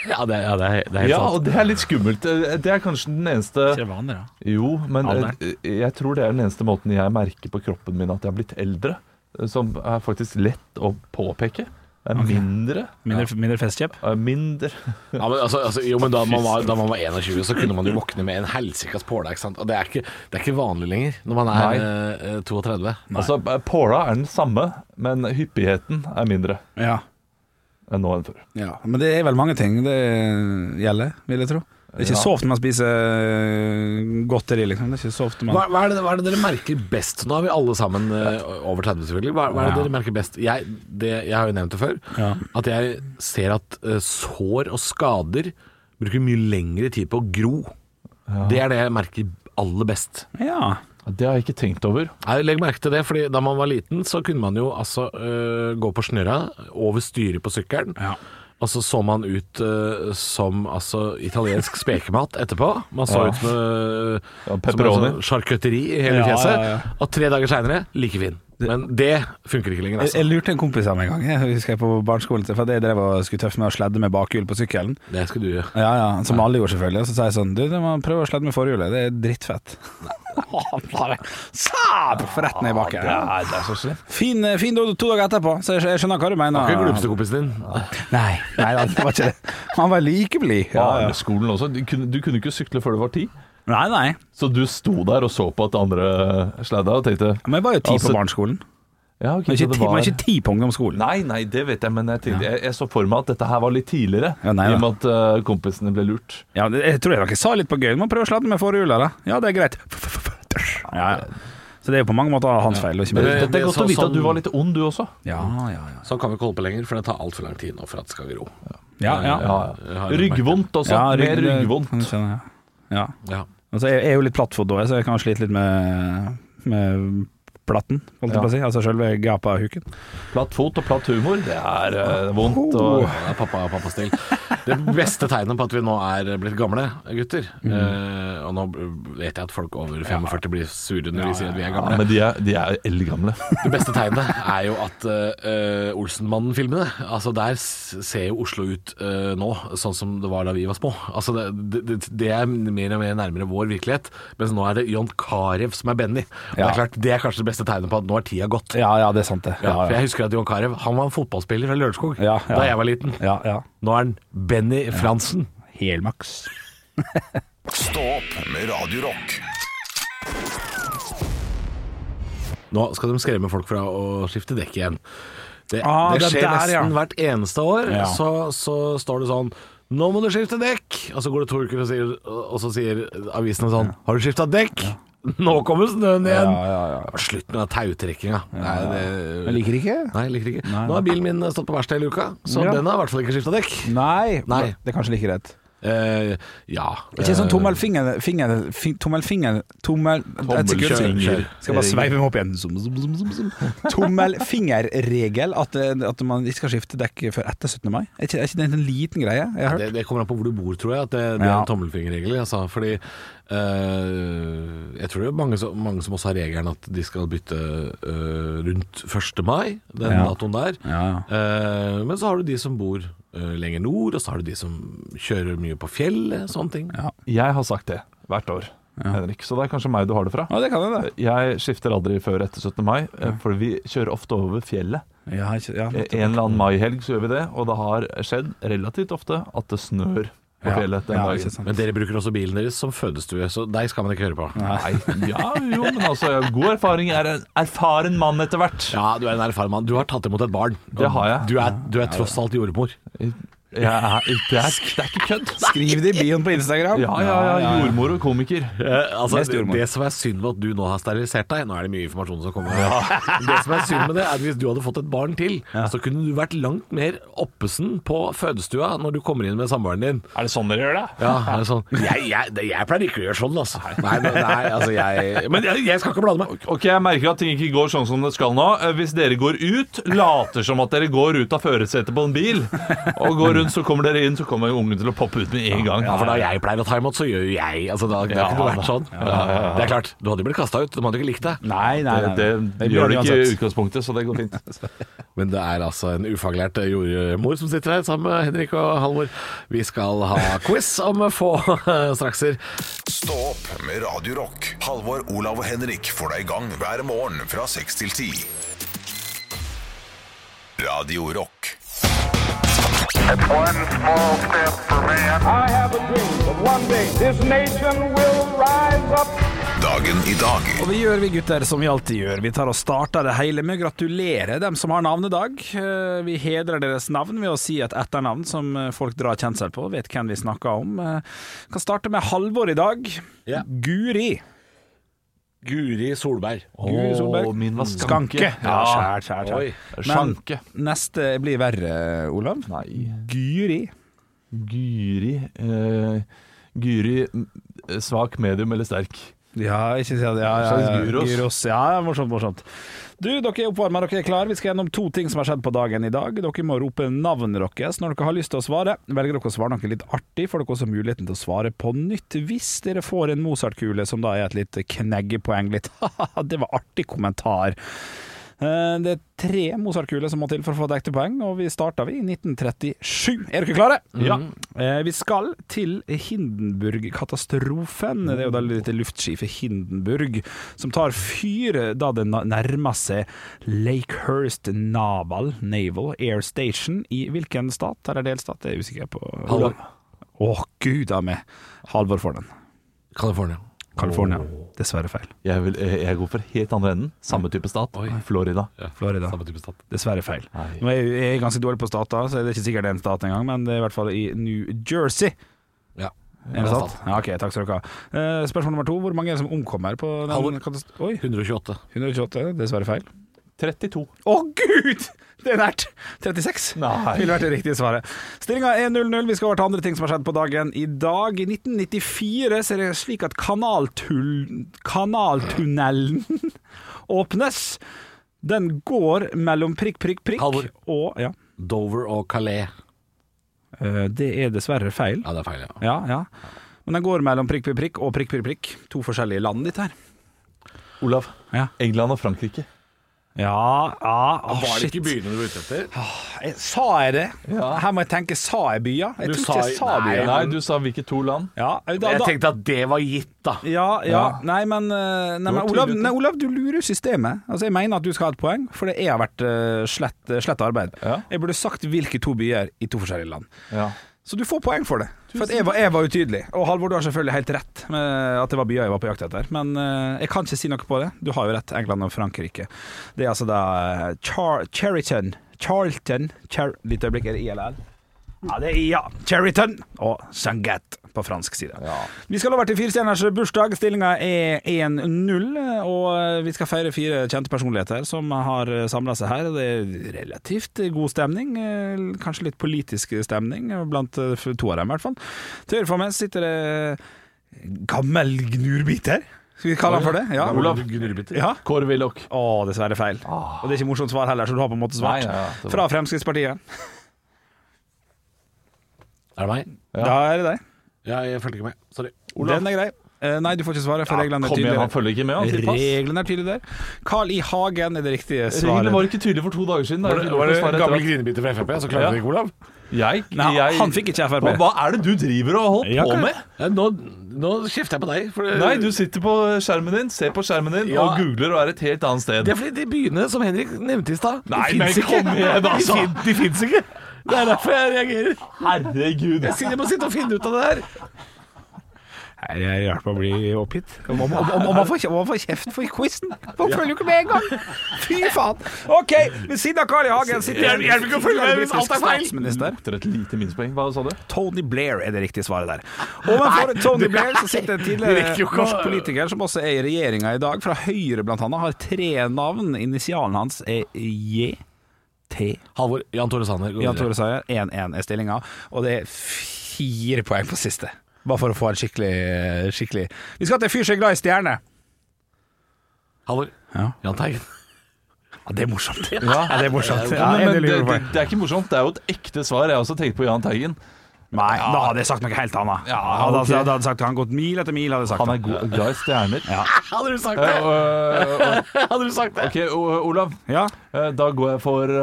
Speaker 3: Ja, det, ja, det, er, det er helt
Speaker 4: Ja,
Speaker 3: sant.
Speaker 4: og det er litt skummelt. Eh, Det er kanskje den eneste
Speaker 5: vanlig, da.
Speaker 4: Jo, men
Speaker 5: Alderen.
Speaker 4: eh, jeg tror det er den eneste måten jeg merker på kroppen min at jeg har blitt eldre. eh, Som er faktisk lett å påpeke. Det Mindre?
Speaker 5: mindre ja. mindre festkjepp.
Speaker 4: Mindre
Speaker 3: Ja, men, altså, altså, jo, men da man, var, da man var 21, så kunne man jo våkne med en helsikas påle. ikke sant? Og det er, ikke, det er ikke vanlig lenger når man er eh, 32.
Speaker 4: Altså, eh, Påla er den samme, men hyppigheten er mindre
Speaker 5: Ja.
Speaker 4: enn nå enn før.
Speaker 5: ja. Men det er vel mange ting det gjelder, vil jeg tro. Det er ikke
Speaker 4: Ja.
Speaker 5: så ofte man spiser øh, godteri, liksom. Det er ikke så ofte man
Speaker 3: Hva, hva, er det, hva er det dere merker best? Nå er vi alle sammen uh, over 30, selvfølgelig. Hva, hva er det
Speaker 5: Ja.
Speaker 3: dere merker best? Jeg, det, jeg har jo nevnt det før.
Speaker 5: Ja.
Speaker 3: At jeg ser at uh, sår og skader bruker mye lengre tid på å gro. Det er det jeg merker aller best.
Speaker 5: Ja.
Speaker 4: Det har jeg ikke tenkt over.
Speaker 3: Nei, Legg merke til det, fordi Da man var liten, så kunne man jo altså uh, gå på snørra over styret på sykkelen.
Speaker 5: Ja.
Speaker 3: Og så så man ut uh, som altså italiensk spekemat etterpå. Man så
Speaker 4: Ja.
Speaker 3: ut med, øh,
Speaker 4: Ja,
Speaker 3: som
Speaker 4: pepperoni.
Speaker 3: en sånn charcuterie i hele
Speaker 5: Ja,
Speaker 3: fjeset. Og tre dager seinere like fin. Men det funker ikke lenger,
Speaker 5: Jeg, jeg
Speaker 3: altså.
Speaker 5: lurte en kompis av meg en gang, jeg husker jeg på barneskolen, for jeg drev og skulle tøffe med å sledde med bakhjul på sykkelen.
Speaker 3: Det skal du gjøre.
Speaker 5: Ja, ja, Som alle gjorde, selvfølgelig. Og så sa jeg sånn Du, du må prøve å sledde med forhjulet. Det er drittfett. Han bare Sab! Rett ned i bakken.
Speaker 4: Det er så slemt.
Speaker 5: Fin, fin to, dager etterpå, så jeg skjønner hva du mener.
Speaker 3: Var ikke glupsekompisen din?
Speaker 5: Nei, nei det var ikke det. Han var like blid. Ja, ja.
Speaker 4: Skolen også. Du kunne, du kunne ikke sykle før du var ti.
Speaker 5: Nei, nei.
Speaker 4: Så du sto der og så på at andre sladda og tenkte
Speaker 5: Men jeg var jo ti
Speaker 4: Altså,
Speaker 5: på barneskolen.
Speaker 4: Ja, okay,
Speaker 5: Men ikke,
Speaker 4: det var
Speaker 5: ikke ti på ungdomsskolen.
Speaker 4: Nei, nei, det vet jeg, men jeg, tenkte, jeg, jeg så for meg at dette her var litt tidligere.
Speaker 5: Ja, nei
Speaker 4: I og med at uh, kompisene ble lurt.
Speaker 5: Ja, jeg tror jeg dere sa litt på gøy. Man må prøve å sladde med forhjula, da. Ja, det er greit. Ja, ja. Så det er jo på mange måter hans feil. Ikke
Speaker 3: Men
Speaker 5: min.
Speaker 3: det-
Speaker 4: er godt
Speaker 3: så-
Speaker 4: å vite
Speaker 3: sånn-
Speaker 4: at du var litt ond, du også.
Speaker 5: Ja, ja, ja.
Speaker 3: Sånn kan vi ikke holde på lenger, for det tar altfor lang tid nå for at det skal gro.
Speaker 5: ja, ja.
Speaker 3: ja.
Speaker 4: Ryggvondt også.
Speaker 5: Ja, rygg- Mer
Speaker 4: ryggvondt.
Speaker 5: ja. ja.
Speaker 3: Ja.
Speaker 5: Altså, jeg jeg er jo litt plattfot så jeg kan slite litt med, med platten, holdt jeg på å si. Altså selve gapahuken.
Speaker 4: Platt fot og platt humor, det er uh, vondt. Og,
Speaker 3: Det er pappa, pappastil. Det beste tegnet på at vi nå er blitt gamle gutter eh, Og nå vet jeg at folk over 45 blir sure når de sier at vi er
Speaker 4: ja,
Speaker 3: gamle.
Speaker 4: men de er, de er eldgamle.
Speaker 3: Det beste tegnet er jo at uh, Olsenmannen-filmene Altså Der ser jo Oslo ut nå sånn som det var da vi var små. Altså Det, det, det er mer og mer nærmere vår virkelighet. Mens nå er det John Carew som er Benny. Og Det er klart, det er kanskje det beste tegnet på at nå er tida gått.
Speaker 5: Ja, ja, det er sant det.
Speaker 3: Ja,
Speaker 5: Ja,
Speaker 3: for jeg husker at John Carew Han var en fotballspiller fra Lørenskog
Speaker 5: Ja, ja.
Speaker 3: da jeg var liten.
Speaker 5: ja, ja.
Speaker 3: Nå er han Benny Fransen.
Speaker 5: Helmaks.
Speaker 1: Stå opp med Radio Rock.
Speaker 3: Nå skal de skremme folk fra å skifte dekk igjen. Det,
Speaker 5: Ah,
Speaker 3: det
Speaker 5: det
Speaker 3: skjer
Speaker 5: der, ja.
Speaker 3: nesten hvert eneste år.
Speaker 5: Ja.
Speaker 3: Så, så står det sånn nå må du skifte dekk! Og så går det to uker, og, sier, og så sier avisene sånn Har du skifta dekk? Nå kommer snøen igjen!
Speaker 5: Ja, ja, ja.
Speaker 3: Slutt med den tautrekkinga.
Speaker 5: Jeg liker ikke.
Speaker 3: Nei, jeg liker ikke.
Speaker 5: Nei,
Speaker 3: Nå har bilen min stått på verksted hele uka, så
Speaker 5: Ja.
Speaker 3: den har i hvert fall ikke skifta dekk.
Speaker 5: Nei,
Speaker 3: Nei.
Speaker 5: det er kanskje like rett.
Speaker 3: Uh, ja.
Speaker 5: Ikke sånn
Speaker 3: Eh,
Speaker 5: tommelfinger finger, fin, Tommelfinger Tommel
Speaker 4: Tommelkjøringer.
Speaker 5: Skal bare sveive meg opp igjen. Zoom, zoom, zoom, zoom, zoom. Tommelfingerregel. At, eh, at man ikke skal skifte dekk før etter 17. mai. Er ikke, er ikke det en liten greie? Hørt.
Speaker 3: Det, det kommer an på hvor du bor, tror jeg. At det, det er en tommelfingerregel. Altså, fordi eh, jeg tror det er mange, som- mange som også har regelen at de skal bytte uh, rundt 1. mai, den
Speaker 5: Ja.
Speaker 3: datoen der.
Speaker 5: Ja.
Speaker 3: Uh, men så har du de som bor lenger nord, og så har du de som kjører mye på fjellet, sånne ting.
Speaker 5: Ja.
Speaker 4: Jeg har sagt det hvert år, Henrik, så det er kanskje meg du har det fra.
Speaker 5: ja, det kan jeg, det.
Speaker 4: Jeg skifter aldri før etter 17. mai, for vi kjører ofte over fjellet.
Speaker 5: Ja, ikke, ja,
Speaker 4: En eller annen maihelg så gjør vi det, og det har skjedd relativt ofte at det snør på
Speaker 5: Ja.
Speaker 4: fjellet den
Speaker 5: Ja,
Speaker 4: dagen.
Speaker 3: Men dere bruker også bilen deres som fødestue, så deg skal man ikke høre på.
Speaker 4: Nei, ja, jo, men altså, god erfaring er en erfaren mann etter hvert.
Speaker 3: Ja, du er en erfaren mann. Du har tatt imot et barn.
Speaker 4: Det har jeg.
Speaker 3: Du er, du er tross alt jordmor.
Speaker 4: Er, det, er, det er ikke kødd.
Speaker 5: Skriv det i bioen på Instagram.
Speaker 4: Ja, ja, ja, jordmor og komiker.
Speaker 3: Eh, altså, det,
Speaker 5: jordmor.
Speaker 3: det som er synd med at du nå har sterilisert deg Nå er det mye informasjon som kommer. Det som er synd med det, er at hvis du hadde fått et barn til, så kunne du vært langt mer oppesen på fødestua når du kommer inn med samboeren din.
Speaker 4: Er det sånn dere gjør det?
Speaker 3: Ja, er det sånn Jeg, jeg, jeg pleier ikke å gjøre sånn, altså. Nei, nei, nei altså jeg Men jeg, jeg skal ikke blande meg.
Speaker 4: Ok, jeg merker at ting ikke går sånn som det skal nå. Eh, Hvis dere går ut, later som at dere går ut av førersetet på en bil, og går stund så kommer dere inn, så kommer ungen til å poppe ut med en gang.
Speaker 3: Ja, for da jeg pleier å ta imot, så gjør jo jeg altså, da, Det har ikke
Speaker 4: Ja,
Speaker 3: vært sånn. Det er klart, du hadde jo blitt kasta ut, de hadde jo ikke likt deg.
Speaker 5: Nei, nei, nei.
Speaker 4: Det,
Speaker 5: nei.
Speaker 4: det gjør det ikke i utgangspunktet, så det går fint.
Speaker 3: Men det er altså en ufaglært jordmor som sitter her sammen med Henrik og Halvor. Vi skal ha quiz om få strakser.
Speaker 1: Stå opp med Radio Rock. Halvor, Olav og Henrik får deg i gang hver morgen fra 6 til 10. Radio Rock. Dagen i dag.
Speaker 5: Og det gjør vi gutter som vi alltid gjør. Vi tar og starter det hele med å gratulere dem som har navnedag. Eh, Vi hedrer deres navn ved å si et etternavn som eh, folk drar kjensel på, vet hvem vi snakker om. Vi Kan starte med Halvor i dag.
Speaker 3: Yeah.
Speaker 5: Guri.
Speaker 3: Guri Solberg.
Speaker 5: Guri Solberg.
Speaker 4: Å, min var
Speaker 5: Skanke.
Speaker 4: skanke.
Speaker 5: Ja, skjær, skjær, skjær.
Speaker 4: Sjanke.
Speaker 5: Neste blir verre, Olav.
Speaker 4: Nei.
Speaker 5: Guri.
Speaker 4: Guri eh, Gyri mm, svak, medium eller sterk?
Speaker 5: Ja, ikke si det. Ja, ja, ja.
Speaker 4: gyros.
Speaker 5: gyros. Ja, ja, morsomt, morsomt. Du, dere er oppvarma, dere er klare. Vi skal gjennom to ting som har skjedd på dagen i dag. Dere må rope navnet deres når dere har lyst til å svare. Velger dere å svare noe litt artig, får dere også muligheten til å svare på nytt. Hvis dere får en Mozart-kule som da er et litt kneggepoeng, litt «Haha, det var artig kommentar. Eh, Det er tre Mozart-kuler som må til for å få et ekte poeng, og vi starter vi i 1937. Er dere klare? Ja. Eh, Vi skal til Hindenburg-katastrofen. Det er jo da dette luftskipet Hindenburg som tar fyr da det nærmer seg Lakehurst Naval Naval Air Station. I hvilken stat? Eller delstat? Det er jeg usikker på.
Speaker 3: Halvor.
Speaker 5: Å, gud a meg. Halvor får den.
Speaker 3: California.
Speaker 5: California. Dessverre feil.
Speaker 4: Jeg, vil, jeg, jeg går for helt andre enden. Samme type stat. Florida.
Speaker 5: Florida.
Speaker 3: Samme type stat.
Speaker 5: Dessverre feil.
Speaker 4: Nei.
Speaker 5: Nå er jeg, jeg er ganske dårlig på stater, så det er ikke sikkert det er en stat engang, men det er i hvert fall i New Jersey.
Speaker 3: Ja.
Speaker 5: Er det sant? Ja, ok, takk skal dere ha. Eh, spørsmål nummer to. Hvor mange er det som omkommer på den. Oi,
Speaker 3: 128.
Speaker 5: 128. Dessverre feil.
Speaker 4: 32.
Speaker 5: Å gud! Det er nært! 36
Speaker 4: Nei.
Speaker 5: ville vært det riktige svaret. Stillinga er 0-0. Vi skal over til andre ting som har skjedd på dagen i dag. I 1994 så er det slik at kanaltull, kanaltunnelen åpnes. Den går mellom prikk, prikk, prikk
Speaker 3: Halvor.
Speaker 5: og ja.
Speaker 3: Dover og Calais.
Speaker 5: Eh, Det er dessverre feil.
Speaker 3: Ja, det er feil, ja.
Speaker 5: Ja, ja. Men den går mellom prikk, prikk, prikk og prikk, prikk, prikk. To forskjellige land ditt her.
Speaker 4: Olav.
Speaker 5: Ja.
Speaker 4: England og Frankrike.
Speaker 5: Ja, ja oh,
Speaker 3: Var det ikke byene du var ute etter?
Speaker 5: Sa jeg det? Her må jeg tenke, sa jeg byer? Jeg
Speaker 3: Du
Speaker 5: tror
Speaker 3: sa-
Speaker 5: ikke jeg sa
Speaker 3: Nei,
Speaker 5: byer.
Speaker 4: Nei, du sa hvilke to land?
Speaker 5: Ja, da,
Speaker 3: Jeg tenkte at det var gitt, da.
Speaker 5: ja, ja.
Speaker 4: Ja.
Speaker 5: Nei, men, eh, nei, men Olav, nei, Olav, du lurer systemet. Altså, Jeg mener at du skal ha et poeng, for det har vært uh, slett, slett arbeid.
Speaker 4: Ja.
Speaker 5: Jeg burde sagt hvilke to byer i to forskjellige land.
Speaker 4: Ja.
Speaker 5: Så du får poeng for det. For at jeg, var, jeg var utydelig. Og Halvor, du har selvfølgelig helt rett med at det var byer jeg var på jakt etter. Men uh, jeg kan ikke si noe på det. Du har jo rett. England og Frankrike. Det er altså da eh, Char Cheriton Charlton Char Litt øyeblikk, er det ILL? Ja, det er I, ja. Cheriton og Sangat på fransk side. Vi skal over til firestjerners bursdag. Stillinga er 1-0, og vi skal feire fire kjente personligheter som har samla seg her. Det er relativt god stemning. eh, Kanskje litt politisk stemning blant eh, to av dem, i hvert fall. Til høyre for meg sitter det gammel gnurbiter. Skal vi kalle han for det? Ja.
Speaker 4: Olav.
Speaker 5: Ja.
Speaker 4: Kåre Willoch.
Speaker 5: Å, dessverre feil. Og det er ikke morsomt svar heller, så du har på en måte svart.
Speaker 4: Nei, ja, ja,
Speaker 5: Fra Fremskrittspartiet.
Speaker 3: Er det meg?
Speaker 5: Da er det deg.
Speaker 3: Ja, jeg følger ikke med. Sorry.
Speaker 5: Den er grei. Eh, nei, du får ikke svare, for reglene er
Speaker 4: Kom igjen, han
Speaker 5: tydeligere.
Speaker 4: følger ikke med. Han sier pass.
Speaker 5: Reglene er tydelige der. Carl I. Hagen er det riktige svaret.
Speaker 4: Reglene var ikke tydelige for to dager siden. Da
Speaker 3: Var det, var det gamle grinebiter fra Frp, så klarte
Speaker 4: Ja.
Speaker 3: du ikke, Olav?
Speaker 4: Jeg,
Speaker 5: Nei,
Speaker 4: jeg,
Speaker 5: han fikk ikke Frp.
Speaker 4: Hva, hva er det du driver og holder
Speaker 5: Ja,
Speaker 4: på med?
Speaker 3: Ja, nå, nå kjefter jeg på deg. For det,
Speaker 4: Nei, du sitter på skjermen din, ser på skjermen din
Speaker 3: Ja.
Speaker 4: og googler og er et helt annet sted.
Speaker 3: Det er fordi de byene som Henrik nevnte i stad, de
Speaker 4: Nei,
Speaker 3: fins
Speaker 4: men
Speaker 3: ikke.
Speaker 4: kom igjen, altså.
Speaker 3: De, fin, de fins ikke. Det er derfor jeg reagerer.
Speaker 4: Herregud.
Speaker 3: Jeg sitter jeg må sitte og finne ut av det her.
Speaker 5: Nei, jeg hjelper å bli oppgitt. Om, man får, man får kjeft for quizen. Man følger jo ikke med engang. Fy faen. OK, ved siden av Carl I. Hagen sitter
Speaker 3: Jeg hjelper ikke å følge med hvis alt er feil.
Speaker 5: statsminister.
Speaker 4: Et lite minuspoeng. Hva sa du?
Speaker 5: Tony Blair er det riktige svaret der. Overfor Tony Blair så sitter en tidligere norsk politiker som også er i regjeringa i dag, fra Høyre blant annet, har tre navn. Initialen hans er JT.
Speaker 3: Halvor, Jan Tore Sanner.
Speaker 5: Jan. Tore Sanner 1-1 er stillinga, og det er fire poeng på siste. Bare for å få en skikkelig, skikkelig Vi skal til en fyr som er glad i stjerner.
Speaker 3: Halvor.
Speaker 5: Ja.
Speaker 3: Jahn Teigen.
Speaker 5: Ja, det er morsomt. Ja,
Speaker 4: Ja.
Speaker 5: det er morsomt.
Speaker 4: Ja,
Speaker 5: Ja,
Speaker 4: men, men det, det, det er ikke morsomt, det er jo et ekte svar. Jeg har også tenkt på Jahn Teigen.
Speaker 5: Nei, da hadde jeg sagt noe helt annet.
Speaker 4: Ja,
Speaker 5: hadde,
Speaker 4: ok.
Speaker 5: hadde, hadde sagt Han gått mil etter mil, hadde jeg sagt
Speaker 4: Han er god, glad i stjerner.
Speaker 5: Ja.
Speaker 3: Hadde du sagt det?
Speaker 4: uh,
Speaker 3: Hadde du sagt det?
Speaker 4: ok, O- Olav.
Speaker 5: Ja.
Speaker 4: Eh, Da går jeg for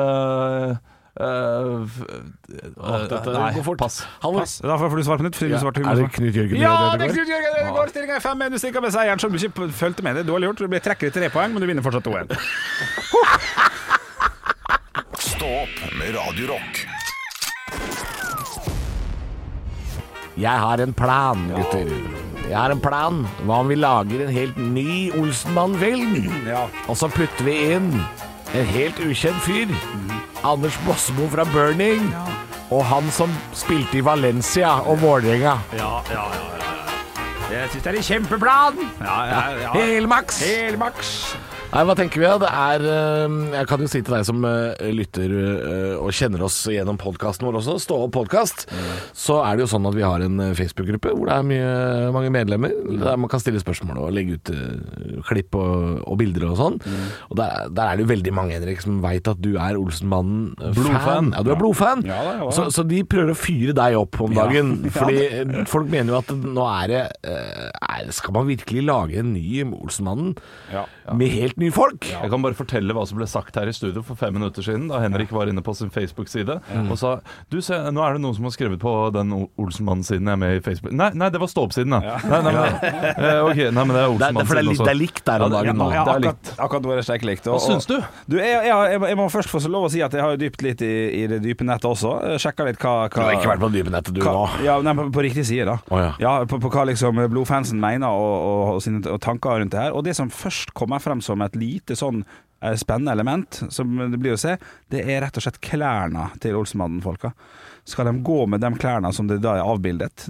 Speaker 4: Uh, eh,
Speaker 3: Åh, dette
Speaker 4: Nei,
Speaker 3: går fort.
Speaker 4: pass.
Speaker 5: Pass. Da får du svare på nytt. fordi du svarte
Speaker 3: er det. Knut Jørgen
Speaker 5: Ja, det er Knut Jørgen Ødegaard. Stillinga er 5-1. Du stikker med seieren, som du ikke fulgte med. Det er dårlig gjort. Du blir trekker i tre poeng, men du vinner fortsatt 2-1.
Speaker 1: Stå opp med Radio
Speaker 3: Jeg har en plan, gutter. Jeg har en plan. Hva om vi lager en helt ny Olsenmann-film?
Speaker 5: Ja.
Speaker 3: Og så putter vi inn en helt ukjent fyr. Anders Bossmo fra Burning. Ja. Og han som spilte i Valencia og Vålerenga.
Speaker 5: Ja, ja, ja. Jeg syns det er en kjempeplan! Ja, ja, ja.
Speaker 3: Helmaks!
Speaker 5: Helmaks.
Speaker 3: Nei, hva tenker vi da? Det er eh, Jeg kan jo si til deg som eh, lytter eh, og kjenner oss gjennom podkasten vår også, Stå opp podkast, så er det jo sånn at vi har en eh, Facebook-gruppe hvor det er mye, mange medlemmer. Der man kan stille spørsmål og legge ut klipp og, og bilder og sånn. Og der, der er det jo veldig mange, Henrik, som veit at du er Olsenmannen-fan.
Speaker 4: Blodfan.
Speaker 3: Ja, du er blodfan.
Speaker 5: Ja, da, ja.
Speaker 3: Så, så de prøver å fyre deg opp om dagen. Fordi eh, folk mener jo at nå er det er, Skal man virkelig lage en ny Olsenmannen
Speaker 5: Ja.
Speaker 3: med helt nye folk?
Speaker 4: Jeg kan bare fortelle hva som ble sagt her i studio for fem minutter siden, da Henrik var inne på sin Facebook-side og sa Du, se, nå er det noen som har skrevet på den O- Olsenmannen-siden jeg er med i Facebook Nei, nei det var Stå-opp-siden, ja. Nei, nei, men, eh, ok, nei, men det er
Speaker 3: Det det litt,
Speaker 4: også.
Speaker 3: det er likt der om dagen nå.
Speaker 4: ja, det er likt.
Speaker 5: akkurat, akkurat nå er det steikelikt.
Speaker 4: Hva syns du?
Speaker 5: Du, jeg, jeg, jeg, jeg må først få lov å si at jeg har jo dypt litt i, i det dype nettet også. Sjekka litt hva, hva
Speaker 3: Du har ikke vært på dype nettet, du
Speaker 5: hva,
Speaker 3: nå.
Speaker 5: ja, nei, på, på riktig side, da.
Speaker 3: Å, ja.
Speaker 5: på, på hva liksom blodfansen mener og, og, og sine og tanker rundt det her. Og det som først kommer frem som et lite sånn eh, spennende element, som det blir å se, det er rett og slett klærne til Olsenmannen-folka. Skal de gå med de klærne som det da er avbildet?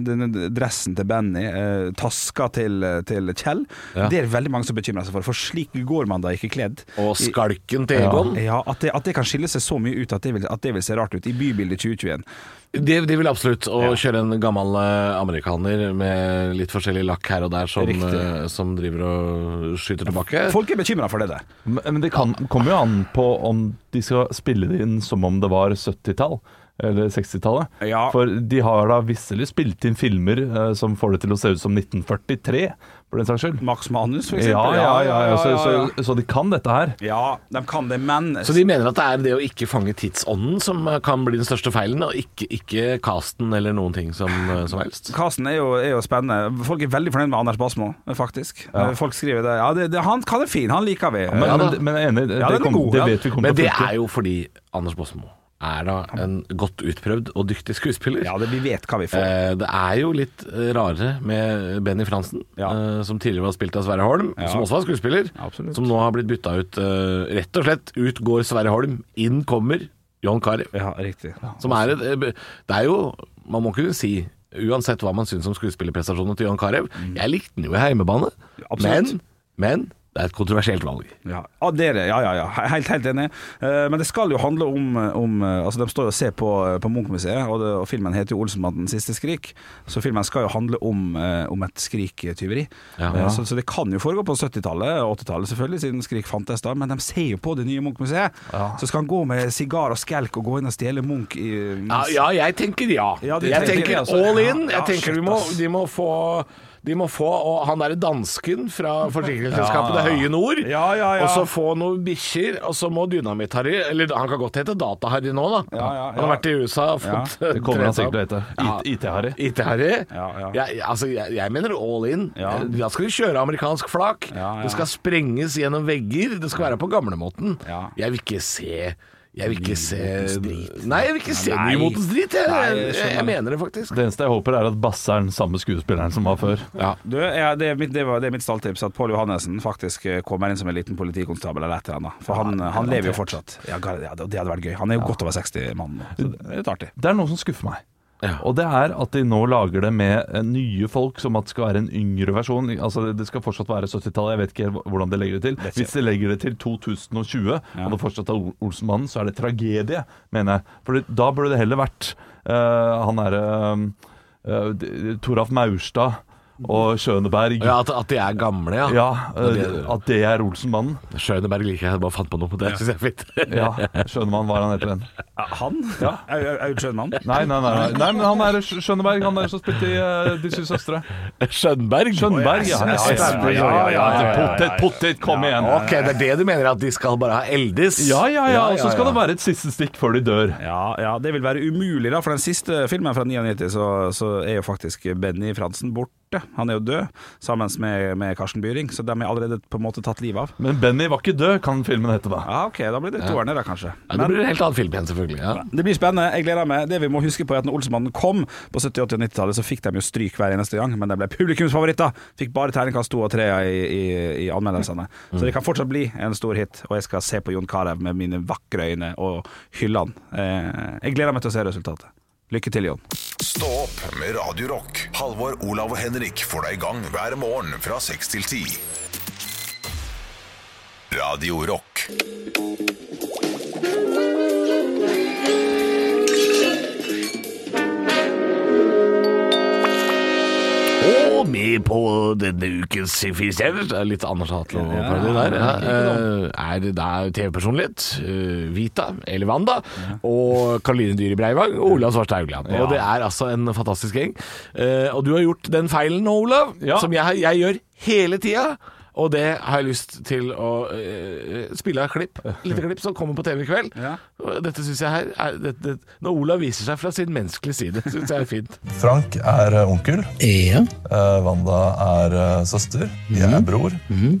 Speaker 5: Dressen til Benny, eh, taska til, til Kjell.
Speaker 3: Ja.
Speaker 5: Det er veldig mange som bekymrer seg for, for slik går man da ikke kledd.
Speaker 3: Og skalken til Egon.
Speaker 5: Ja, at det, at det kan skille seg så mye ut at det vil, at det vil se rart ut i bybildet 2021.
Speaker 3: De, de vil absolutt. Å
Speaker 5: Ja.
Speaker 3: kjøre en gammel eh, amerikaner med litt forskjellig lakk her og der som, eh, som driver og skyter tilbake.
Speaker 5: Folk er bekymra for det der.
Speaker 4: Men men det kan, kommer jo an på om de skal spille det inn som om det var 70-tall. Eller 60-tallet.
Speaker 5: Ja.
Speaker 4: For de har da visselig spilt inn filmer uh, som får det til å se ut som 1943, for den saks skyld.
Speaker 5: Max Manus, for
Speaker 4: Ja,
Speaker 5: eksempel.
Speaker 4: ja, ja, ja, så,
Speaker 5: ja, ja.
Speaker 4: så, så de kan dette her.
Speaker 5: Ja, de kan det, men
Speaker 3: Så de mener at det er det å ikke fange tidsånden som kan bli den største feilen, og ikke, ikke casten eller noen ting som, som helst.
Speaker 5: Casten er, jo- er jo spennende. Folk er veldig fornøyd med Anders Basmo, faktisk. Folk skriver det. Ja, det, det, han kan er fin, han liker vi.
Speaker 4: Men,
Speaker 3: Ja,
Speaker 4: men, men jeg er enig, det,
Speaker 5: er
Speaker 4: kom,
Speaker 5: god,
Speaker 4: det vet vi kommer til å funke.
Speaker 3: er jo fordi Anders Båsmo er da en godt utprøvd og dyktig skuespiller.
Speaker 5: ja, det, vi vet hva vi får.
Speaker 3: Eh, Det er jo litt eh, rarere med Benny Fransen,
Speaker 5: Ja.
Speaker 3: eh, som tidligere var spilt av Sverre Holm,
Speaker 5: Ja.
Speaker 3: som også var skuespiller.
Speaker 5: Absolutt.
Speaker 3: Som nå har blitt bytta ut. eh, Rett og slett ut går Sverre Holm, inn kommer John Carew.
Speaker 5: Ja, riktig.
Speaker 3: Som er et eh, Det er jo Man må kunne si Uansett hva man syns om skuespillerprestasjonene til John Carew Jeg likte den jo i heimebane,
Speaker 5: absolutt.
Speaker 3: men, men det er et kontroversielt valg.
Speaker 5: Ja, ah, det er det. Ja, ja, ja. Helt, helt enig. Eh, Men det skal jo handle om, om eh, Altså, De står jo og ser på, på Munch-museet, og, og filmen heter jo 'Olsenmannen siste skrik'. Så filmen skal jo handle om, eh, om et skriktyveri.
Speaker 3: Ja.
Speaker 5: Eh, Så, så det kan jo foregå på 70-tallet og 80-tallet, selvfølgelig, siden Skrik fantes da. Men de ser jo på det nye Munch-museet. Så skal han gå med sigar og skelk og gå inn og stjele Munch i
Speaker 3: Ja, ja jeg tenker ja.
Speaker 5: Ja,
Speaker 3: jeg
Speaker 5: tenker
Speaker 3: tenker all in.
Speaker 5: Ja,
Speaker 3: Jeg tenker
Speaker 5: shit,
Speaker 3: de må, de må få de må få, og Han derre dansken fra forsikringsselskapet Det Høye Nord.
Speaker 5: Ja, ja, ja.
Speaker 3: Og så få noen bikkjer, og så må Dynamitt-Harry Eller han kan godt hete Data-Harry nå, da.
Speaker 5: Ja, ja,
Speaker 3: Han har vært i USA og fått
Speaker 4: Det kommer han sikkert til å hete. IT-Harry.
Speaker 3: IT-Harry?
Speaker 5: Ja, ja.
Speaker 3: Jeg, altså, jeg, jeg mener all in.
Speaker 5: Ja.
Speaker 3: Da skal de kjøre amerikansk flak.
Speaker 5: Ja, ja.
Speaker 3: Det skal sprenges gjennom vegger. Det skal være på gamlemåten.
Speaker 5: Ja.
Speaker 3: Jeg vil ikke se jeg vil ikke se Nei, jeg vil ikke se
Speaker 5: Nei.
Speaker 3: nymotens drit. Jeg,
Speaker 5: Nei, jeg
Speaker 3: jeg, jeg mener det faktisk.
Speaker 4: Det eneste jeg håper, er at Basse er den samme skuespilleren som var før.
Speaker 3: Ja.
Speaker 5: Du, ja, det, er mitt, det, var, det er mitt stalltips at Pål Johannessen faktisk eh, kommer inn som en liten politikonstabel eller et eller annet. For han, han lever jo fortsatt. Ja, det det hadde vært gøy. Han er jo godt over 60 mann nå. Så det er litt artig.
Speaker 4: Det er noe som skuffer meg.
Speaker 3: Ja.
Speaker 4: Og det er at de nå lager det med eh, nye folk, som at det skal være en yngre versjon. Altså Det skal fortsatt være 70-tallet, jeg vet ikke hvordan de legger det til. Hvis de legger det til 2020, og det fortsatt er Olsenmannen, så er det tragedie, mener jeg. For da burde det heller vært uh, han derre uh, Toralf Maurstad og Schøneberg.
Speaker 3: Ja, at, at de er gamle, ja.
Speaker 4: Ja, eh, at det er Olsenmannen.
Speaker 3: Schøneberg liker jeg, bare fant på noe. Det syns jeg er fint.
Speaker 4: Ja, Schønemann var han heter den.
Speaker 5: Han? Ja. er Schønemann?
Speaker 4: Nei, nei, nei, nei, nei, men han er Sch- Schøneberg, han der som spilte i uh, De syv søstre.
Speaker 3: Schønberg?
Speaker 4: Schønberg, ja. ja, ja. Potet, potet, kom igjen.
Speaker 3: Ok, det er det du mener, at de skal bare ha eldes?
Speaker 4: Ja, ja, ja. Og så skal det være et siste stikk før de dør.
Speaker 5: Ja, ja, det vil være umulig, da. For den siste filmen fra 99, så, så er jo faktisk Benny Fransen borte. Han er jo død, sammen med, med Karsten Byring, så dem er allerede på en måte tatt livet av.
Speaker 4: Men Benny var ikke død, kan filmen hete da.
Speaker 5: Ja, OK, da blir det toerne, da, kanskje.
Speaker 3: Ja, det blir en helt annen film igjen, selvfølgelig. Ja.
Speaker 5: Det blir spennende. Jeg gleder meg. Det vi må huske på er at når Olsemannen kom på 70-, 80- og 90-tallet, så fikk de jo stryk hver eneste gang, men de ble publikumsfavoritter. Fikk bare terningkast to og tre i, i, i anmeldelsene. Så det kan fortsatt bli en stor hit, og jeg skal se på Jon Carew med mine vakre øyne og hylle han. Eh, jeg gleder meg til å se resultatet. Lykke til, Jon.
Speaker 1: Stå opp med Radio. Halvor, Olav og Henrik får deg i gang hver morgen fra seks til ti. Radio.
Speaker 3: Og med på denne ukens Filistjener Det er Litt Anders Hatlo-parodi der. Ja. Eh, Er det da TV-personlighet, eh, Vita eller Wanda, og Karoline Dyhre Breivang og Olav Svarstad Haugland. Og det er altså en fantastisk gjeng. Eh, Og du har gjort den feilen nå, Olav, som jeg, jeg gjør hele tida. Og det har jeg lyst til å uh, spille av et klipp. Lite klipp som kommer på TV i kveld.
Speaker 5: Ja.
Speaker 3: Dette synes jeg her er, det, det, Når Olav viser seg fra sin menneskelige side, syns jeg er fint.
Speaker 6: Frank er eh, onkel.
Speaker 7: Ja.
Speaker 6: Uh, Wanda er søster. Jeg er bror.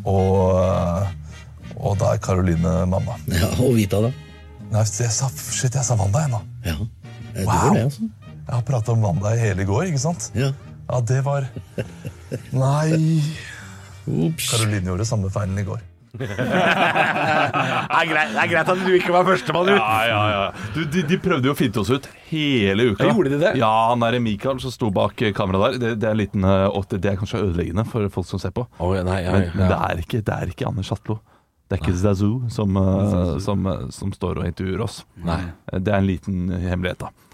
Speaker 6: Og, eh, og da er Karoline mamma.
Speaker 7: ja. Og Vita, da?
Speaker 6: Nei, jeg sa, shit, jeg sa Wanda jeg nå.
Speaker 7: Ja. Det
Speaker 6: Wow.
Speaker 7: det, altså.
Speaker 6: Jeg har prata om Wanda i hele går, ikke sant?
Speaker 7: Ja.
Speaker 6: Ja, det var Nei. Karoline gjorde samme feilen i går.
Speaker 3: Det er greit, det er greit at du ikke var førstemann ut.
Speaker 4: Ja, ja, ja. Du, de, de prøvde jo å finte oss ut hele uka.
Speaker 3: Ja, gjorde de det?
Speaker 4: Ja, han er Mikael som sto bak eh, kameraet der. Det, det, er liten, eh, det er kanskje ødeleggende for folk som ser på.
Speaker 3: Oh, nei, ja,
Speaker 4: Men, men
Speaker 3: ja.
Speaker 4: det, er ikke, det er ikke Anders Hatlo. Det er ikke Zazoo som, eh, som, som står og intervjuer oss.
Speaker 3: Nei.
Speaker 4: Det er en liten hemmelighet, da.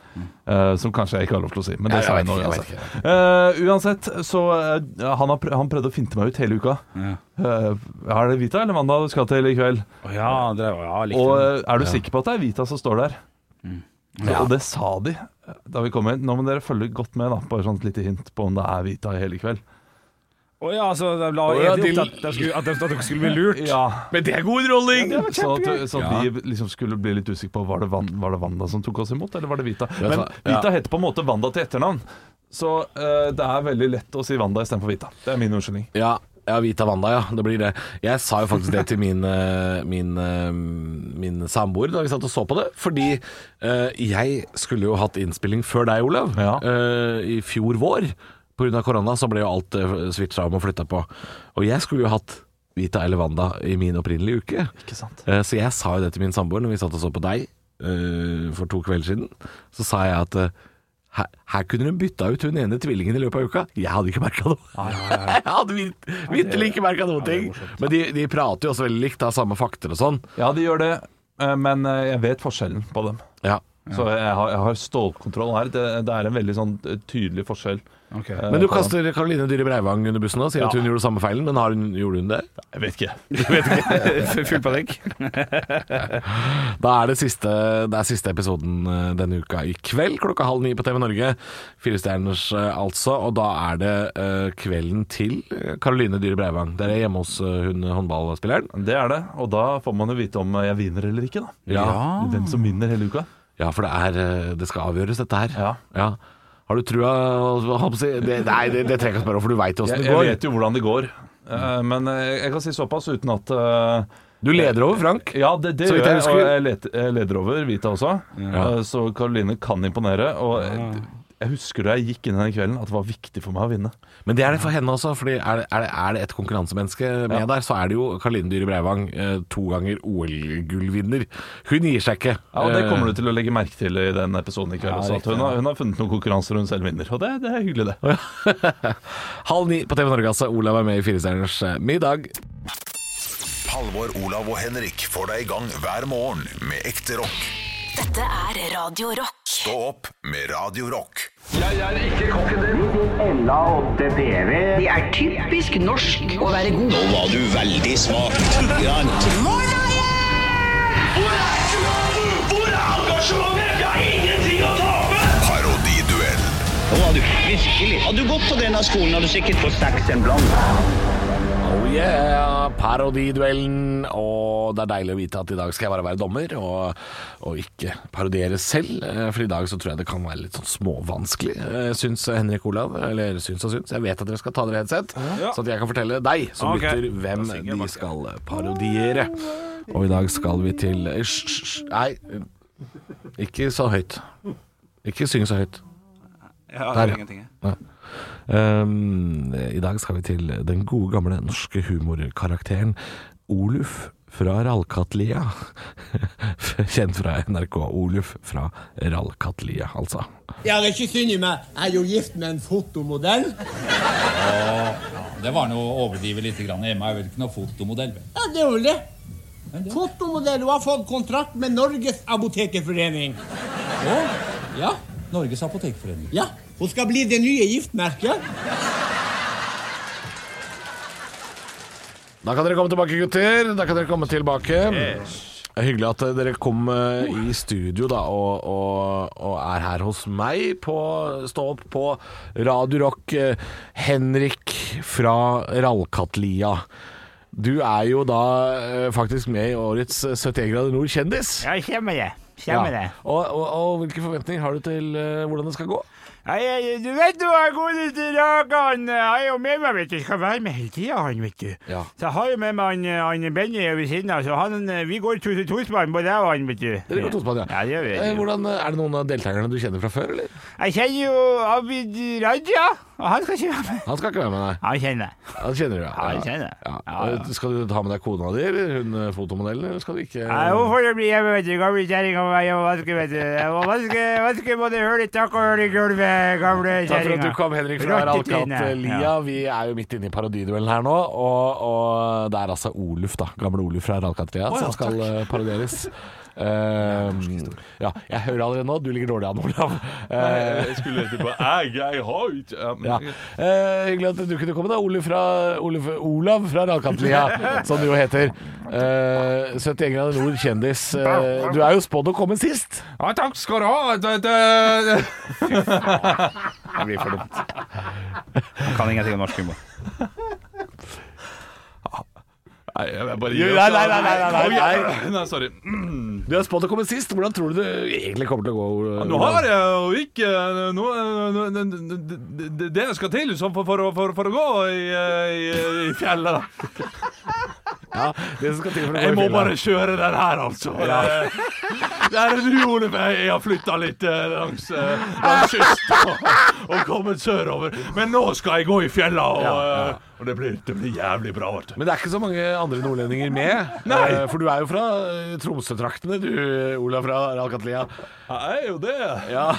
Speaker 4: Eh, som kanskje jeg ikke har lov til å si, men det sa jeg nå uansett.
Speaker 3: vet
Speaker 4: Eh, uansett, så uh, han, har prø han prøvde å finte meg ut hele uka.
Speaker 5: Ja.
Speaker 4: Er det Vita eller Wanda du skal til i kveld?
Speaker 5: Oh, ja, det, ja, jeg
Speaker 4: Og er du sikker på at det er Vita som står der? Ja. Og det sa de da vi kom inn. Nå må dere følge godt med, da. Bare sånn et lite hint på om det er Vita i hele kveld.
Speaker 5: Å ja, så de la
Speaker 3: Å ja,
Speaker 5: egentlig
Speaker 3: de-
Speaker 5: opp til at, de skulle, at, de, at dere skulle bli lurt?
Speaker 4: Ja,
Speaker 3: Men det er god underholdning!
Speaker 4: Så at, så at vi liksom skulle bli litt usikre på Var det, Van, var det Wanda som tok oss imot, eller var det Vita? Men
Speaker 3: så- ja.
Speaker 4: Vita heter på en måte Wanda til etternavn. Så eh, det er veldig lett å si Wanda istedenfor Vita. Det er min unnskyldning.
Speaker 3: Ja, ja, Vita Wanda, ja. Det blir det. Jeg sa jo faktisk det til min, eh, min, eh, min samboer da vi satt og så på det. Fordi eh, jeg skulle jo hatt innspilling før deg, Olav.
Speaker 4: Ja.
Speaker 3: eh, I fjor vår. Pga. korona så ble jo alt uh, switcha om og flytta på. Og jeg skulle jo hatt Vita eller Wanda i min opprinnelige uke.
Speaker 4: Ikke sant?
Speaker 3: Eh, Så jeg sa jo det til min samboer når vi satt og så på deg eh, for to kvelder siden. Så sa jeg at eh, her, her kunne hun bytta ut hun ene tvillingen i løpet av uka. Jeg hadde ikke merka noe. jeg hadde vit- vitterlig ikke merka noen ting. Men de, de prater jo også veldig likt, har samme fakter og sånn.
Speaker 4: Ja, de gjør det, eh, men eh, jeg vet forskjellen på dem.
Speaker 3: Ja.
Speaker 4: Så jeg har, jeg har stålkontroll her. Det, det er en veldig sånn eh, tydelig forskjell.
Speaker 5: Ok.
Speaker 4: eh,
Speaker 3: Men du kaster Karoline Dyhre Breivang under bussen og sier at hun gjorde samme feilen, men har hun, gjorde hun det?
Speaker 4: Jeg vet ikke.
Speaker 5: Full panikk.
Speaker 3: Da er det siste, det er siste episoden eh, denne uka i kveld, klokka halv ni på TV Norge. Firestjerners eh, altså, og da er det kvelden til Karoline Dyhre Breivang. Dere er hjemme hos hun håndballspilleren.
Speaker 4: Det er det, og da får man jo vite om jeg vinner eller ikke. da
Speaker 3: Ja.
Speaker 4: Hvem som vinner hele uka.
Speaker 3: Ja, for det, er, det skal avgjøres, dette her.
Speaker 4: Ja.
Speaker 3: Har du trua det, Nei, det, det trenger jeg ikke spørre om, for du veit åssen
Speaker 4: det
Speaker 3: det
Speaker 4: jeg vet jo hvordan det går, Eh, men eh, jeg kan si såpass uten at eh,
Speaker 3: Du leder over Frank.
Speaker 4: Ja, det, det gjør
Speaker 3: jeg
Speaker 4: og jeg leder over Vita også.
Speaker 3: Ja.
Speaker 4: Så Karoline kan imponere. Og jeg- husker da jeg gikk inn denne kvelden at det var viktig for meg å vinne.
Speaker 3: Men det er det for henne også, Fordi er er det, er det et konkurransemenneske med
Speaker 4: Ja.
Speaker 3: der, så er det jo Karline Dyhre Breivang, eh, to ganger OL-gullvinner. Hun gir seg ikke.
Speaker 4: Ja, og Det
Speaker 3: Eh,
Speaker 4: kommer du til å legge merke til i den episoden i kveld.
Speaker 5: Ja,
Speaker 4: også, at hun, har, hun har funnet noen konkurranser hun selv vinner, og det, det er hyggelig, det.
Speaker 3: Halv ni på TV Norge, altså. Olav er med i Firestjerners eh, middag.
Speaker 1: Halvor, Olav og Henrik får deg i gang hver morgen med ekte rock.
Speaker 2: Dette er Radio Rock.
Speaker 1: Stå opp med Radio Rock.
Speaker 8: Det er typisk norsk å være god.
Speaker 7: Nå var du veldig smak. er
Speaker 1: Parodiduell.
Speaker 7: Var du virkelig. Hadde du gått på denne skolen, hadde du sikkert fått seks en blant.
Speaker 3: Oh yeah, parodiduellen. Og det er deilig å vite at i dag skal jeg bare være dommer, og, og ikke parodiere selv. Eh, For i dag så tror jeg det kan være litt sånn småvanskelig, eh, syns Henrik Olav. Eller syns og syns. Jeg vet at dere skal ta dere headset, så at jeg kan fortelle deg som
Speaker 5: okay.
Speaker 3: lytter hvem de skal parodiere. Og i dag skal vi til Hysj, hysj, nei. Ikke så høyt. Ikke syng så høyt.
Speaker 5: Jeg har
Speaker 3: Der, ja.
Speaker 5: ingenting. jeg.
Speaker 3: Ja. Um, I dag skal vi til den gode gamle norske humorkarakteren Oluf fra Rallkatlia. Kjent fra NRK. Oluf fra Rallkatlia, altså.
Speaker 9: Jeg det er ikke synd i meg. Jeg er jo gift med en fotomodell.
Speaker 10: Det var noe å overdrive litt. Grann. Emma er vel ikke noe fotomodell? vel?
Speaker 9: Ja, det er vel det. Fotomodell. Hun har fått kontrakt med Norges Apotekerforening.
Speaker 10: Ja. Norges Apotekforening.
Speaker 9: Ja, hun skal bli det nye giftmerket.
Speaker 3: Da kan dere komme tilbake, gutter. Da kan dere komme tilbake. Er Hyggelig at dere kom eh, i studio da, og, og, og er her hos meg på Stå opp på Radio Rock. Eh, Henrik fra Rallkatlia. Du er jo da eh, faktisk med i årets eh, 71 grader nord kjendis.
Speaker 11: Ja, kommer det. Stemmer det.
Speaker 3: Og, og, og hvilke forventninger har du til eh, hvordan det skal gå?
Speaker 11: Jeg, du vet jo i godeste Jeg har jo med meg, vet du. Skal være med hele tida, han, vet du.
Speaker 3: Ja.
Speaker 11: Så jeg har jo med meg han, han Benny ved siden av, så han, vi går to til tospann, både jeg og han, vet du.
Speaker 3: Dere går tospann, ja.
Speaker 11: Ja, det gjør vi.
Speaker 3: Eh, Hvordan, er det noen av deltakerne du kjenner fra før, eller?
Speaker 11: Jeg kjenner jo Abid Raja, han skal ikke være med.
Speaker 3: Han skal ikke være med, nei.
Speaker 11: Han kjenner det.
Speaker 3: Han kjenner du, ja.
Speaker 11: Han kjenner det.
Speaker 3: Ja.
Speaker 11: Ja, ja.
Speaker 3: Eh, Skal du ta med deg kona di, eller hun eh, fotomodellen, eller skal du ikke
Speaker 11: Nei, hun får bli hjemme, vet du. Gamle kjerringa må være hjemme og vaske, vet du. Jeg må vaske, vaske både hull i taket og hull i gulvet, gamle
Speaker 3: Takk for at du kom, Henrik fra.
Speaker 11: Ja.
Speaker 3: Vi er jo midt inne i parodiduellen her nå, og, og det er altså Oluf, da. Gamle Oluf fra Ralkat-Lia som skal takk. parodieres. Uh, ja, jeg hører allerede nå, du ligger dårlig an, Olav. Uh,
Speaker 4: Jeg skulle til på Jeg, jeg har ikke men-
Speaker 3: ja. Eh, hyggelig at du kunne komme, da. Ole fra, Ole, Olav fra Rallkantlia, som du jo heter. Eh, 71 grader nord, kjendis. Eh, du er jo spådd å komme sist.
Speaker 5: Ja, takk skal du ha. Det, det,
Speaker 11: Det blir for dumt. Jeg kan ingenting om norsk humor.
Speaker 4: Nei, jeg bare
Speaker 3: Jo, nei, nei, nei, nei, nei, nei.
Speaker 4: Sorry.
Speaker 3: Du har spådd å komme sist. Hvordan tror du det egentlig kommer til å gå?
Speaker 4: Nå har jeg jo ikke noe, noe- det- det- skal til for, for, å- for, for å gå i, i fjellet, da.
Speaker 3: Ja,
Speaker 4: Jeg må bare kjøre den her, altså. Det er en urolig vei. Jeg har flytta litt eh, langs, eh, langs kysten og, og kommet sørover. Men nå skal jeg gå i fjella, og, ja, og det, blir, det blir jævlig bra. Vet du.
Speaker 3: Men det er ikke så mange andre nordlendinger med.
Speaker 4: Nei.
Speaker 3: Eh, For du er jo fra eh, Tromsø-traktene, du, Olav fra Alcatlia.
Speaker 4: Jeg er jo det.
Speaker 3: Ja.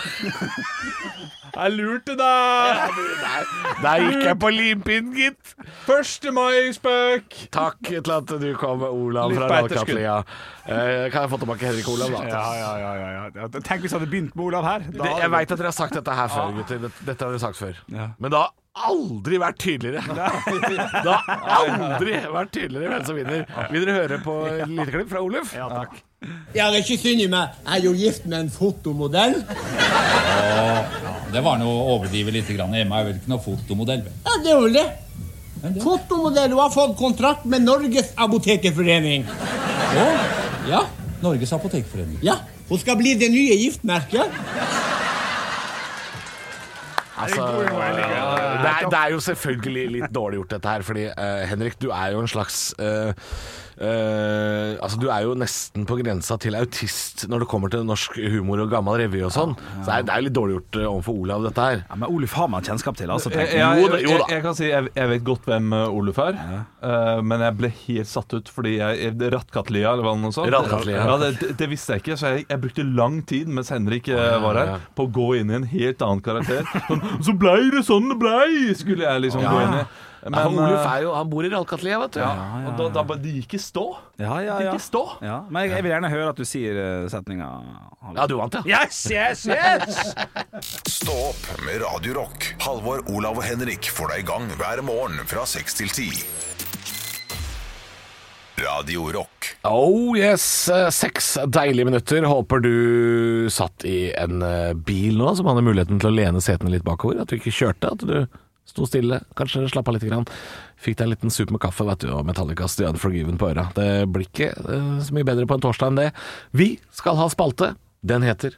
Speaker 4: Jeg lurte deg.
Speaker 3: Der, der gikk jeg på limpinnen, gitt.
Speaker 4: 1. mai-spøk.
Speaker 3: Takk til at du kom, med Olav
Speaker 4: Litt
Speaker 3: fra
Speaker 4: etterskudd.
Speaker 3: Eh, kan jeg få tilbake Henrik Olav, da?
Speaker 5: ja, ja, ja, ja, ja. Tenk hvis jeg hadde begynt med Olav her. Da
Speaker 3: Det, jeg veit at dere har sagt dette her før, gutter. Dette, har dere sagt før.
Speaker 5: Ja.
Speaker 3: Men det har aldri vært tydeligere. Det har aldri vært tydeligere hvem som vinner. Vil dere høre på et lite klipp fra Oluf?
Speaker 5: Ja, takk.
Speaker 9: Jeg det er ikke synd i meg. Jeg er jo gift med en fotomodell.
Speaker 10: Det var noe å overdrive litt. Grann. Emma er vel ikke noe fotomodell?
Speaker 9: Ja, det er vel det. Fotomodell. Hun har fått kontrakt med Norges Apotekerforening. Ja,
Speaker 10: Norges Apotekforening.
Speaker 9: ja. Hun skal bli det nye giftmerket.
Speaker 3: Altså, det, er, det er jo selvfølgelig litt dårlig gjort dette her, fordi uh, Henrik, du er jo en slags eh, eh, Altså, du er jo nesten på grensa til autist når det kommer til norsk humor og gammel revy og sånn. Så det er, det er jo litt dårlig gjort eh, overfor Olav, dette her.
Speaker 5: Ja, men Oluf har man kjennskap til, altså.
Speaker 4: Jeg,
Speaker 5: jeg.
Speaker 4: jeg,
Speaker 3: Jo da, jo da.
Speaker 4: jeg kan si jeg, jeg vet godt hvem uh, Oluf er, eh, men jeg ble helt satt ut fordi jeg Rattkatlia, eller hva det var.
Speaker 3: Rattkatlia.
Speaker 4: Ja, det, det, det visste jeg ikke, så jeg, jeg brukte lang tid mens Henrik uh, var her,
Speaker 3: ja.
Speaker 4: på å gå inn i en helt annen karakter. Sånn, så blei det sånn det blei, skulle jeg liksom
Speaker 3: Ja.
Speaker 4: gå inn i.
Speaker 3: Ja, han, Oluf er jo, han bor i Ralkatlia, vet du.
Speaker 4: ja, og da, da, de ikke gikk i stå.
Speaker 5: Ja, ja, ja.
Speaker 4: gikk i stå.
Speaker 5: ja. Men jeg, jeg vil gjerne høre at du sier uh, setninga.
Speaker 3: Ja, du vant, ja.
Speaker 5: Yes, yes, yes!
Speaker 1: Stå opp med Radio Rock. Halvor, Olav og Henrik får deg i gang hver morgen fra 6 til 10. Radio Rock.
Speaker 3: Oh yes, eh, seks deilige minutter. Håper du satt i en eh, bil nå som hadde muligheten til å lene setene litt bakover. At du ikke kjørte, at du sto stille, kanskje slapp av litt. Grann. Fikk deg en liten sup med kaffe vet du, og Metallicas The Unforgiven på øra. Det blir ikke eh, så mye bedre på en torsdag enn det. Vi skal ha spalte. Den heter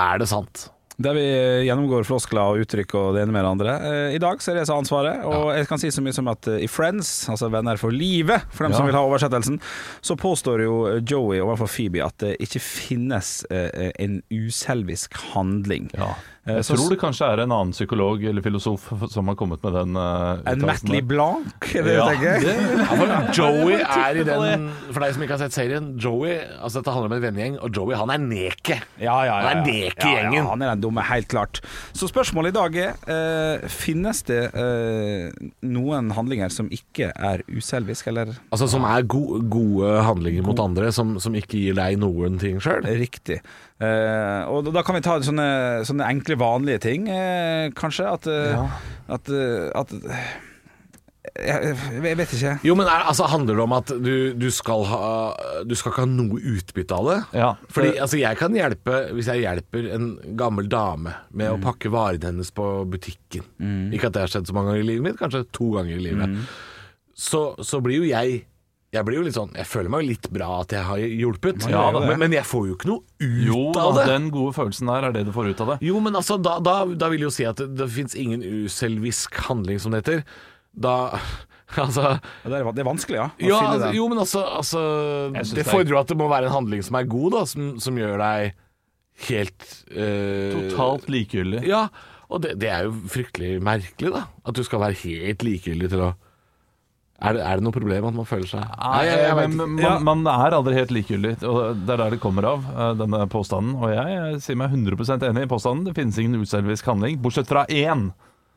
Speaker 3: Er det sant?
Speaker 5: Der vi gjennomgår floskler og uttrykk og det ene med det andre. Eh, I dag så er det jeg som har ansvaret, og jeg kan si så mye som at eh, i Friends, altså Venner for livet, for dem
Speaker 4: Ja.
Speaker 5: som vil ha oversettelsen, så påstår jo Joey overfor Phoebe at det ikke finnes en uselvisk handling.
Speaker 4: Ja.
Speaker 5: Eh,
Speaker 4: Jeg
Speaker 5: så-
Speaker 4: tror det kanskje er en annen psykolog eller filosof som har kommet med den uh,
Speaker 5: En Matley Blanc, er det
Speaker 4: Ja,
Speaker 5: du tenker?
Speaker 4: det-
Speaker 3: Ja, Joey er i den For deg som ikke har sett serien, Joey Altså dette handler om en vennegjeng, og Joey han er neket.
Speaker 5: Ja, ja, ja,
Speaker 3: Han er
Speaker 5: ja.
Speaker 3: i gjengen.
Speaker 5: Ja, han er den dumme, helt klart. Så spørsmålet i dag er uh, Finnes det uh, noen handlinger som ikke er uselvisk, eller
Speaker 3: Altså Som er go gode handlinger mot andre, som, som ikke gir deg noen ting sjøl.
Speaker 5: Riktig. Eh, og da- kan vi ta sånne, sånne enkle, vanlige ting, eh, kanskje. At, ja. at, eh, at jeg, jeg vet ikke.
Speaker 3: Jo, men er, altså, Handler det om at du, du, skal ha, du skal ikke ha noe utbytte av det?
Speaker 4: Ja,
Speaker 3: Fordi altså, jeg kan hjelpe hvis jeg hjelper en gammel dame med
Speaker 5: Mm.
Speaker 3: å pakke varene hennes på butikken. Ikke at det har skjedd så mange ganger i livet mitt, kanskje to ganger i livet.
Speaker 5: Mm.
Speaker 3: Så, så blir jo jeg jeg blir jo litt sånn Jeg føler meg jo litt bra at jeg har hjulpet,
Speaker 4: Ja,
Speaker 3: men, men jeg får jo ikke noe ut
Speaker 4: Jo
Speaker 3: av det.
Speaker 4: Jo, den gode følelsen der er det du får ut av det.
Speaker 3: Jo, men altså, da, da, da vil jeg jo si at det, det fins ingen uselvisk handling, som det heter. Da Altså
Speaker 5: Det er, det er vanskelig, ja. å
Speaker 3: ja,
Speaker 5: finne
Speaker 3: altså,
Speaker 5: det.
Speaker 3: jo, men altså, altså Det
Speaker 4: er-
Speaker 3: fordrer jo at det må være en handling som er god, da, som, som gjør deg helt eh,
Speaker 4: Totalt likegyldig.
Speaker 3: Ja, og det, det er jo fryktelig merkelig, da. At du skal være helt likegyldig til å Er det, er det noe problem at man føler seg
Speaker 4: Nei,
Speaker 3: jeg, jeg, vet
Speaker 4: men, man, man er aldri helt likegyldig, og det er der det kommer av, eh, denne påstanden. Og jeg, jeg sier meg 100% enig i påstanden. Det finnes ingen uselvisk handling, bortsett fra én.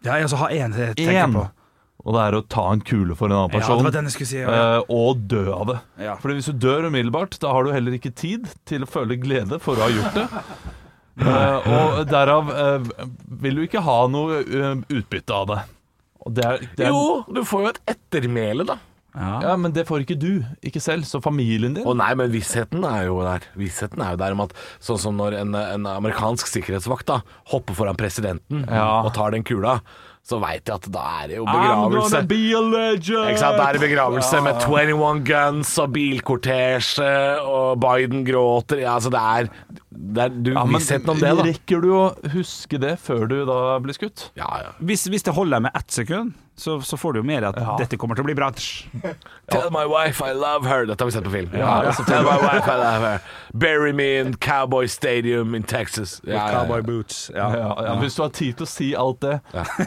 Speaker 5: Ja, jeg altså har én jeg tenker
Speaker 4: Én!
Speaker 5: på.
Speaker 4: Og det er å ta en kule for en annen
Speaker 5: Ja,
Speaker 4: person.
Speaker 5: det var den jeg skulle si. Ja, ja.
Speaker 4: eh, og dø av det.
Speaker 5: Ja.
Speaker 4: Fordi hvis du dør umiddelbart, da har du heller ikke tid til å føle glede for å ha gjort det. uh, og derav uh, vil du ikke ha noe uh, utbytte av det. Det er, det er,
Speaker 3: Jo, du får jo et ettermæle, da.
Speaker 4: Ja, men det får ikke du, ikke selv. Så familien din
Speaker 3: Å nei, men vissheten er jo der. Vissheten er jo der om at Sånn som når en, en amerikansk sikkerhetsvakt da hopper foran presidenten
Speaker 4: Ja.
Speaker 3: og tar den kula, så veit jeg at da er det jo
Speaker 4: I'm gonna be a legend!
Speaker 3: Ikke sant? Da er det begravelse med 21 guns og bilkortesje, og Biden gråter ja, Altså, det er, det er du,
Speaker 4: Ja, men
Speaker 3: om det, da.
Speaker 4: Rekker du å huske det før du da blir skutt?
Speaker 3: Ja, ja.
Speaker 5: Hvis, hvis det holder med ett sekund, så, så får du jo mer at
Speaker 4: Ja.
Speaker 5: dette kommer til å bli bra.
Speaker 3: Tell my wife I love her. Dette har vi sett på film.
Speaker 4: Ja, ja.
Speaker 3: Tell my wife I love her. Bury me in Cowboy Stadium in Texas. Ja, ja, ja.
Speaker 5: Cowboy boots. Ja.
Speaker 4: Ja, ja, Hvis du har tid til å si alt det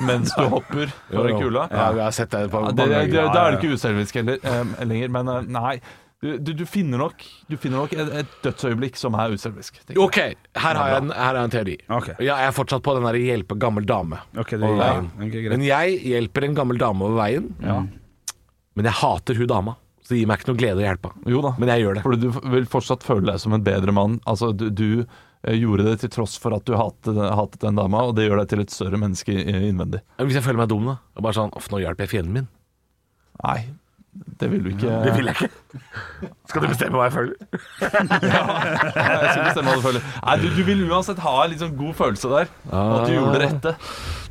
Speaker 4: mens du hopper for en
Speaker 3: ganger.
Speaker 4: Da er det ikke uselvisk heller, um, lenger. Men uh, nei, du, du, du finner nok, du finner nok et, et dødsøyeblikk som er uselvisk.
Speaker 3: Ok, her har jeg en, her har jeg en teori.
Speaker 5: Okay.
Speaker 3: Ja, jeg er fortsatt på den derre hjelpe gammel dame
Speaker 5: okay,
Speaker 3: over veien.
Speaker 5: ok, greit.
Speaker 3: Men jeg hjelper en gammel dame over veien, men jeg hater hun dama. Så det gir meg ikke noe glede å hjelpe.
Speaker 4: Jo da,
Speaker 3: Men jeg gjør det.
Speaker 4: fordi du vil fortsatt føle deg som en bedre mann. Altså, du, du eh, gjorde det til tross for at du hatet, hatet den dama, og det gjør deg til et større menneske innvendig.
Speaker 3: Hvis jeg føler meg dum, da. Og bare sånn Uff, nå hjelper jeg fienden min.
Speaker 4: Nei, det vil du ikke.
Speaker 3: Det vil jeg ikke. Skal du bestemme hva jeg føler?
Speaker 4: Jeg skal bestemme hva du føler. Nei, du, du vil uansett ha en sånn god følelse der. At du gjorde det rette.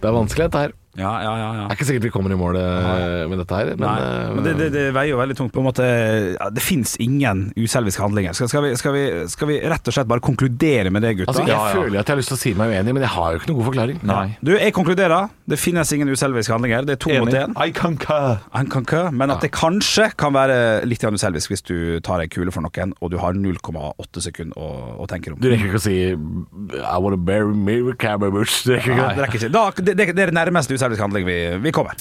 Speaker 3: Det er vanskelig, dette her.
Speaker 5: Ja, ja, ja, ja.
Speaker 3: Det er ikke sikkert vi kommer i mål eh, med dette her. Men,
Speaker 5: Nei,
Speaker 3: eh,
Speaker 5: men det, det, det veier jo veldig tungt på en måte ja, Det fins ingen uselviske handlinger. Skal, skal, vi, skal, vi, skal vi rett og slett bare konkludere med det, gutta?
Speaker 3: altså, jeg føler at jeg har lyst til å si meg uenig, men jeg har jo ikke noen god forklaring.
Speaker 4: Nei.
Speaker 5: Du, jeg konkluderer. Det finnes ingen uselviske handlinger. Det er to mot én.
Speaker 4: I concur.
Speaker 5: I concur. men at det kanskje kan være litt uselvisk hvis du tar ei kule for noen, og du har 0,8 sekunder å, å tenke om.
Speaker 3: Du rekker ikke å si I wanna bury me with
Speaker 5: Nei, det, rekker ikke. Da, det, det, det er det nærmeste uselviske handling vi, vi kommer.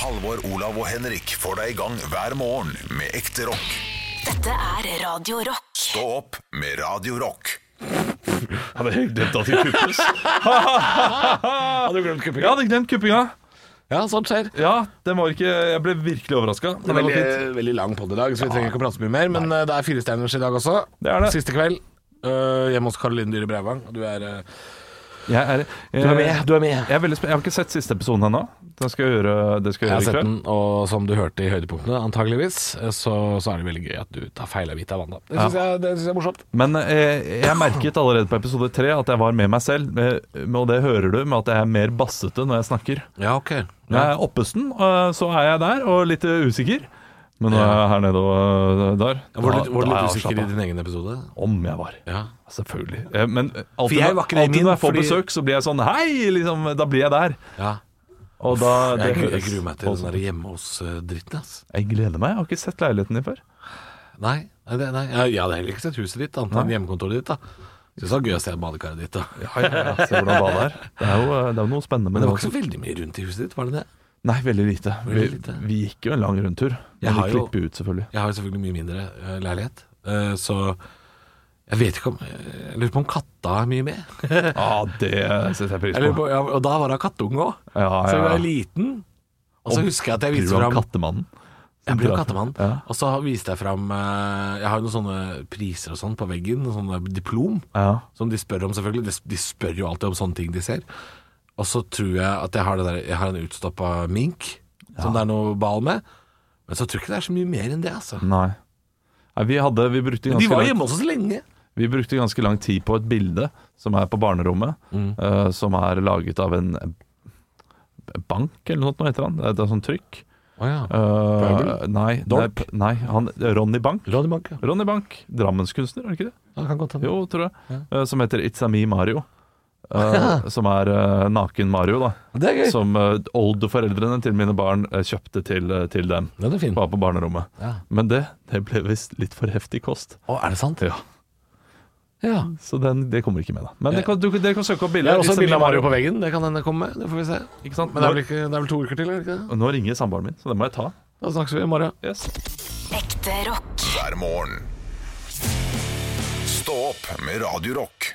Speaker 1: Halvor, Olav og Henrik får deg i gang hver morgen med ekte rock.
Speaker 2: Dette er Radio Rock.
Speaker 1: Stå opp med Radio Rock.
Speaker 4: Hadde jeg glemt at de kuppes?
Speaker 3: Hadde du glemt kuppinga?
Speaker 4: Jeg hadde glemt kuppinga.
Speaker 3: Ja, sånt skjer.
Speaker 4: Ja, den var ikke Jeg ble virkelig overraska.
Speaker 3: Det er veldig, veldig lang podd i dag, så vi trenger ikke å prate så mye mer. Men Nei. det er fire stjerners i dag også.
Speaker 4: Det er det.
Speaker 3: Siste kveld. Uh, hjemme hos Caroline Dyhre Breivang. Du er eh,
Speaker 4: Jeg er,
Speaker 3: Du er med, du er med.
Speaker 4: Jeg, er veldig spen- jeg har ikke sett siste episoden ennå. Det skal jeg gjøre, det skal
Speaker 3: Jeg
Speaker 4: jeg
Speaker 3: har
Speaker 4: gjøre i
Speaker 3: sett
Speaker 4: kveld.
Speaker 3: den, og som du hørte i høydepunktene, antageligvis, så, så er det veldig gøy at du tar feil av hvita vann. da. Det syns jeg, det synes jeg er morsomt.
Speaker 4: Men eh, jeg merket allerede på episode tre at jeg var med meg selv. eh, Og det hører du med at jeg er mer bassete når jeg snakker.
Speaker 3: Ja, ok.
Speaker 4: Når jeg er oppesten, eh, så er jeg der og litt eh, usikker. Men nå er jeg er her nede og eh, der
Speaker 3: Ja, Var du
Speaker 4: da-
Speaker 3: var du
Speaker 4: da er
Speaker 3: litt
Speaker 4: jeg
Speaker 3: usikker i
Speaker 4: avslappet.
Speaker 3: din egen episode?
Speaker 4: Om jeg var.
Speaker 3: Ja.
Speaker 4: Selvfølgelig. Eh, Men alltid,
Speaker 3: jeg var ikke det i
Speaker 4: alltid
Speaker 3: min,
Speaker 4: når jeg får
Speaker 3: fordi-
Speaker 4: besøk, så blir jeg sånn Hei! Liksom, da blir jeg der.
Speaker 3: ja.
Speaker 4: Og da
Speaker 3: Jeg,
Speaker 4: det
Speaker 3: gru- jeg
Speaker 4: høres
Speaker 3: gruer meg til
Speaker 4: voldsomt
Speaker 3: den
Speaker 4: ut.
Speaker 3: der hjemme hos-dritten. ass.
Speaker 4: Jeg gleder meg. Jeg har ikke sett leiligheten din før.
Speaker 3: Nei, nei, det, nei. Jeg, jeg hadde heller ikke sett huset ditt, annet enn hjemmekontoret ditt. da Syns det var gøy å se badekaret ditt. da
Speaker 4: Ja, ja, ja. Se hvordan badet er. Det er jo, eh, det er jo noe spennende
Speaker 3: Men
Speaker 4: med
Speaker 3: det var ikke så veldig mye rundt i huset ditt, var det det?
Speaker 4: Nei, veldig lite. Vi,
Speaker 3: Veldig lite.
Speaker 4: vi gikk jo en lang rundtur.
Speaker 3: Jeg har jo-
Speaker 4: ut, selvfølgelig.
Speaker 3: Jeg har jo selvfølgelig mye mindre uh, leilighet, uh, så jeg vet ikke om Jeg lurer på om katta er mye med.
Speaker 4: Ja, det setter jeg pris
Speaker 3: Jeg
Speaker 4: på.
Speaker 3: på ja, og da var hun kattunge òg,
Speaker 4: Ja,
Speaker 3: så hun var liten. Og så husker jeg at jeg viste fram
Speaker 4: kattemannen?
Speaker 3: Jeg ble kattemann.
Speaker 4: Ja.
Speaker 3: Og så viste jeg fram eh, Jeg har jo noen sånne priser og sånn på veggen, noen sånne diplom,
Speaker 4: Ja.
Speaker 3: som de spør om, selvfølgelig. De, de spør jo alltid om sånne ting de ser. Og så tror jeg at jeg har, det der, jeg har en utstoppa mink som det er noe bal med. Men så tror jeg ikke det er så mye mer enn det, altså.
Speaker 4: Nei. Nei, vi hadde Vi brukte
Speaker 3: Men de var hjemme hos oss lenge.
Speaker 4: Vi brukte ganske lang tid på et bilde som er på barnerommet,
Speaker 3: Mm.
Speaker 4: uh, som er laget av en bank eller noe sånt, heter han? Det er, det er sånn trykk.
Speaker 3: Oh, ja. uh,
Speaker 4: nei, er- nei han, Ronny Bank.
Speaker 3: Ronny Bank, ja.
Speaker 4: Ronny Bank, Drammenskunstner, er det ikke det?
Speaker 3: Ja, kan godt hende.
Speaker 4: Jo, tror jeg.
Speaker 3: Ja.
Speaker 4: Uh, som heter It's a Me Mario. Eh,
Speaker 3: Ja.
Speaker 4: Som er uh, naken Mario, da.
Speaker 3: Det er gøy.
Speaker 4: Som uh, oldeforeldrene til mine barn uh, kjøpte til, eh, til dem.
Speaker 3: Den er fin.
Speaker 4: Var på barnerommet.
Speaker 3: Ja.
Speaker 4: Men det, det ble visst litt for heftig kost.
Speaker 3: Å, er det sant?
Speaker 4: Ja.
Speaker 3: Ja.
Speaker 4: Så den, det kommer ikke med, da. Men
Speaker 3: Ja.
Speaker 4: det kan, du, dere kan søke opp bilder.
Speaker 3: er også
Speaker 4: It's
Speaker 3: et bilde av Mario på veggen. Det kan hende komme med. Det får vi se.
Speaker 4: Ikke sant?
Speaker 3: Men det er, vel ikke, det er vel to uker til, er det ikke det?
Speaker 4: Og Nå ringer samboeren min, så det må jeg ta.
Speaker 3: Da snakkes vi i morgen.
Speaker 4: Yes.
Speaker 2: Ekte rock.
Speaker 1: hver morgen. Stå opp med Radio Rock.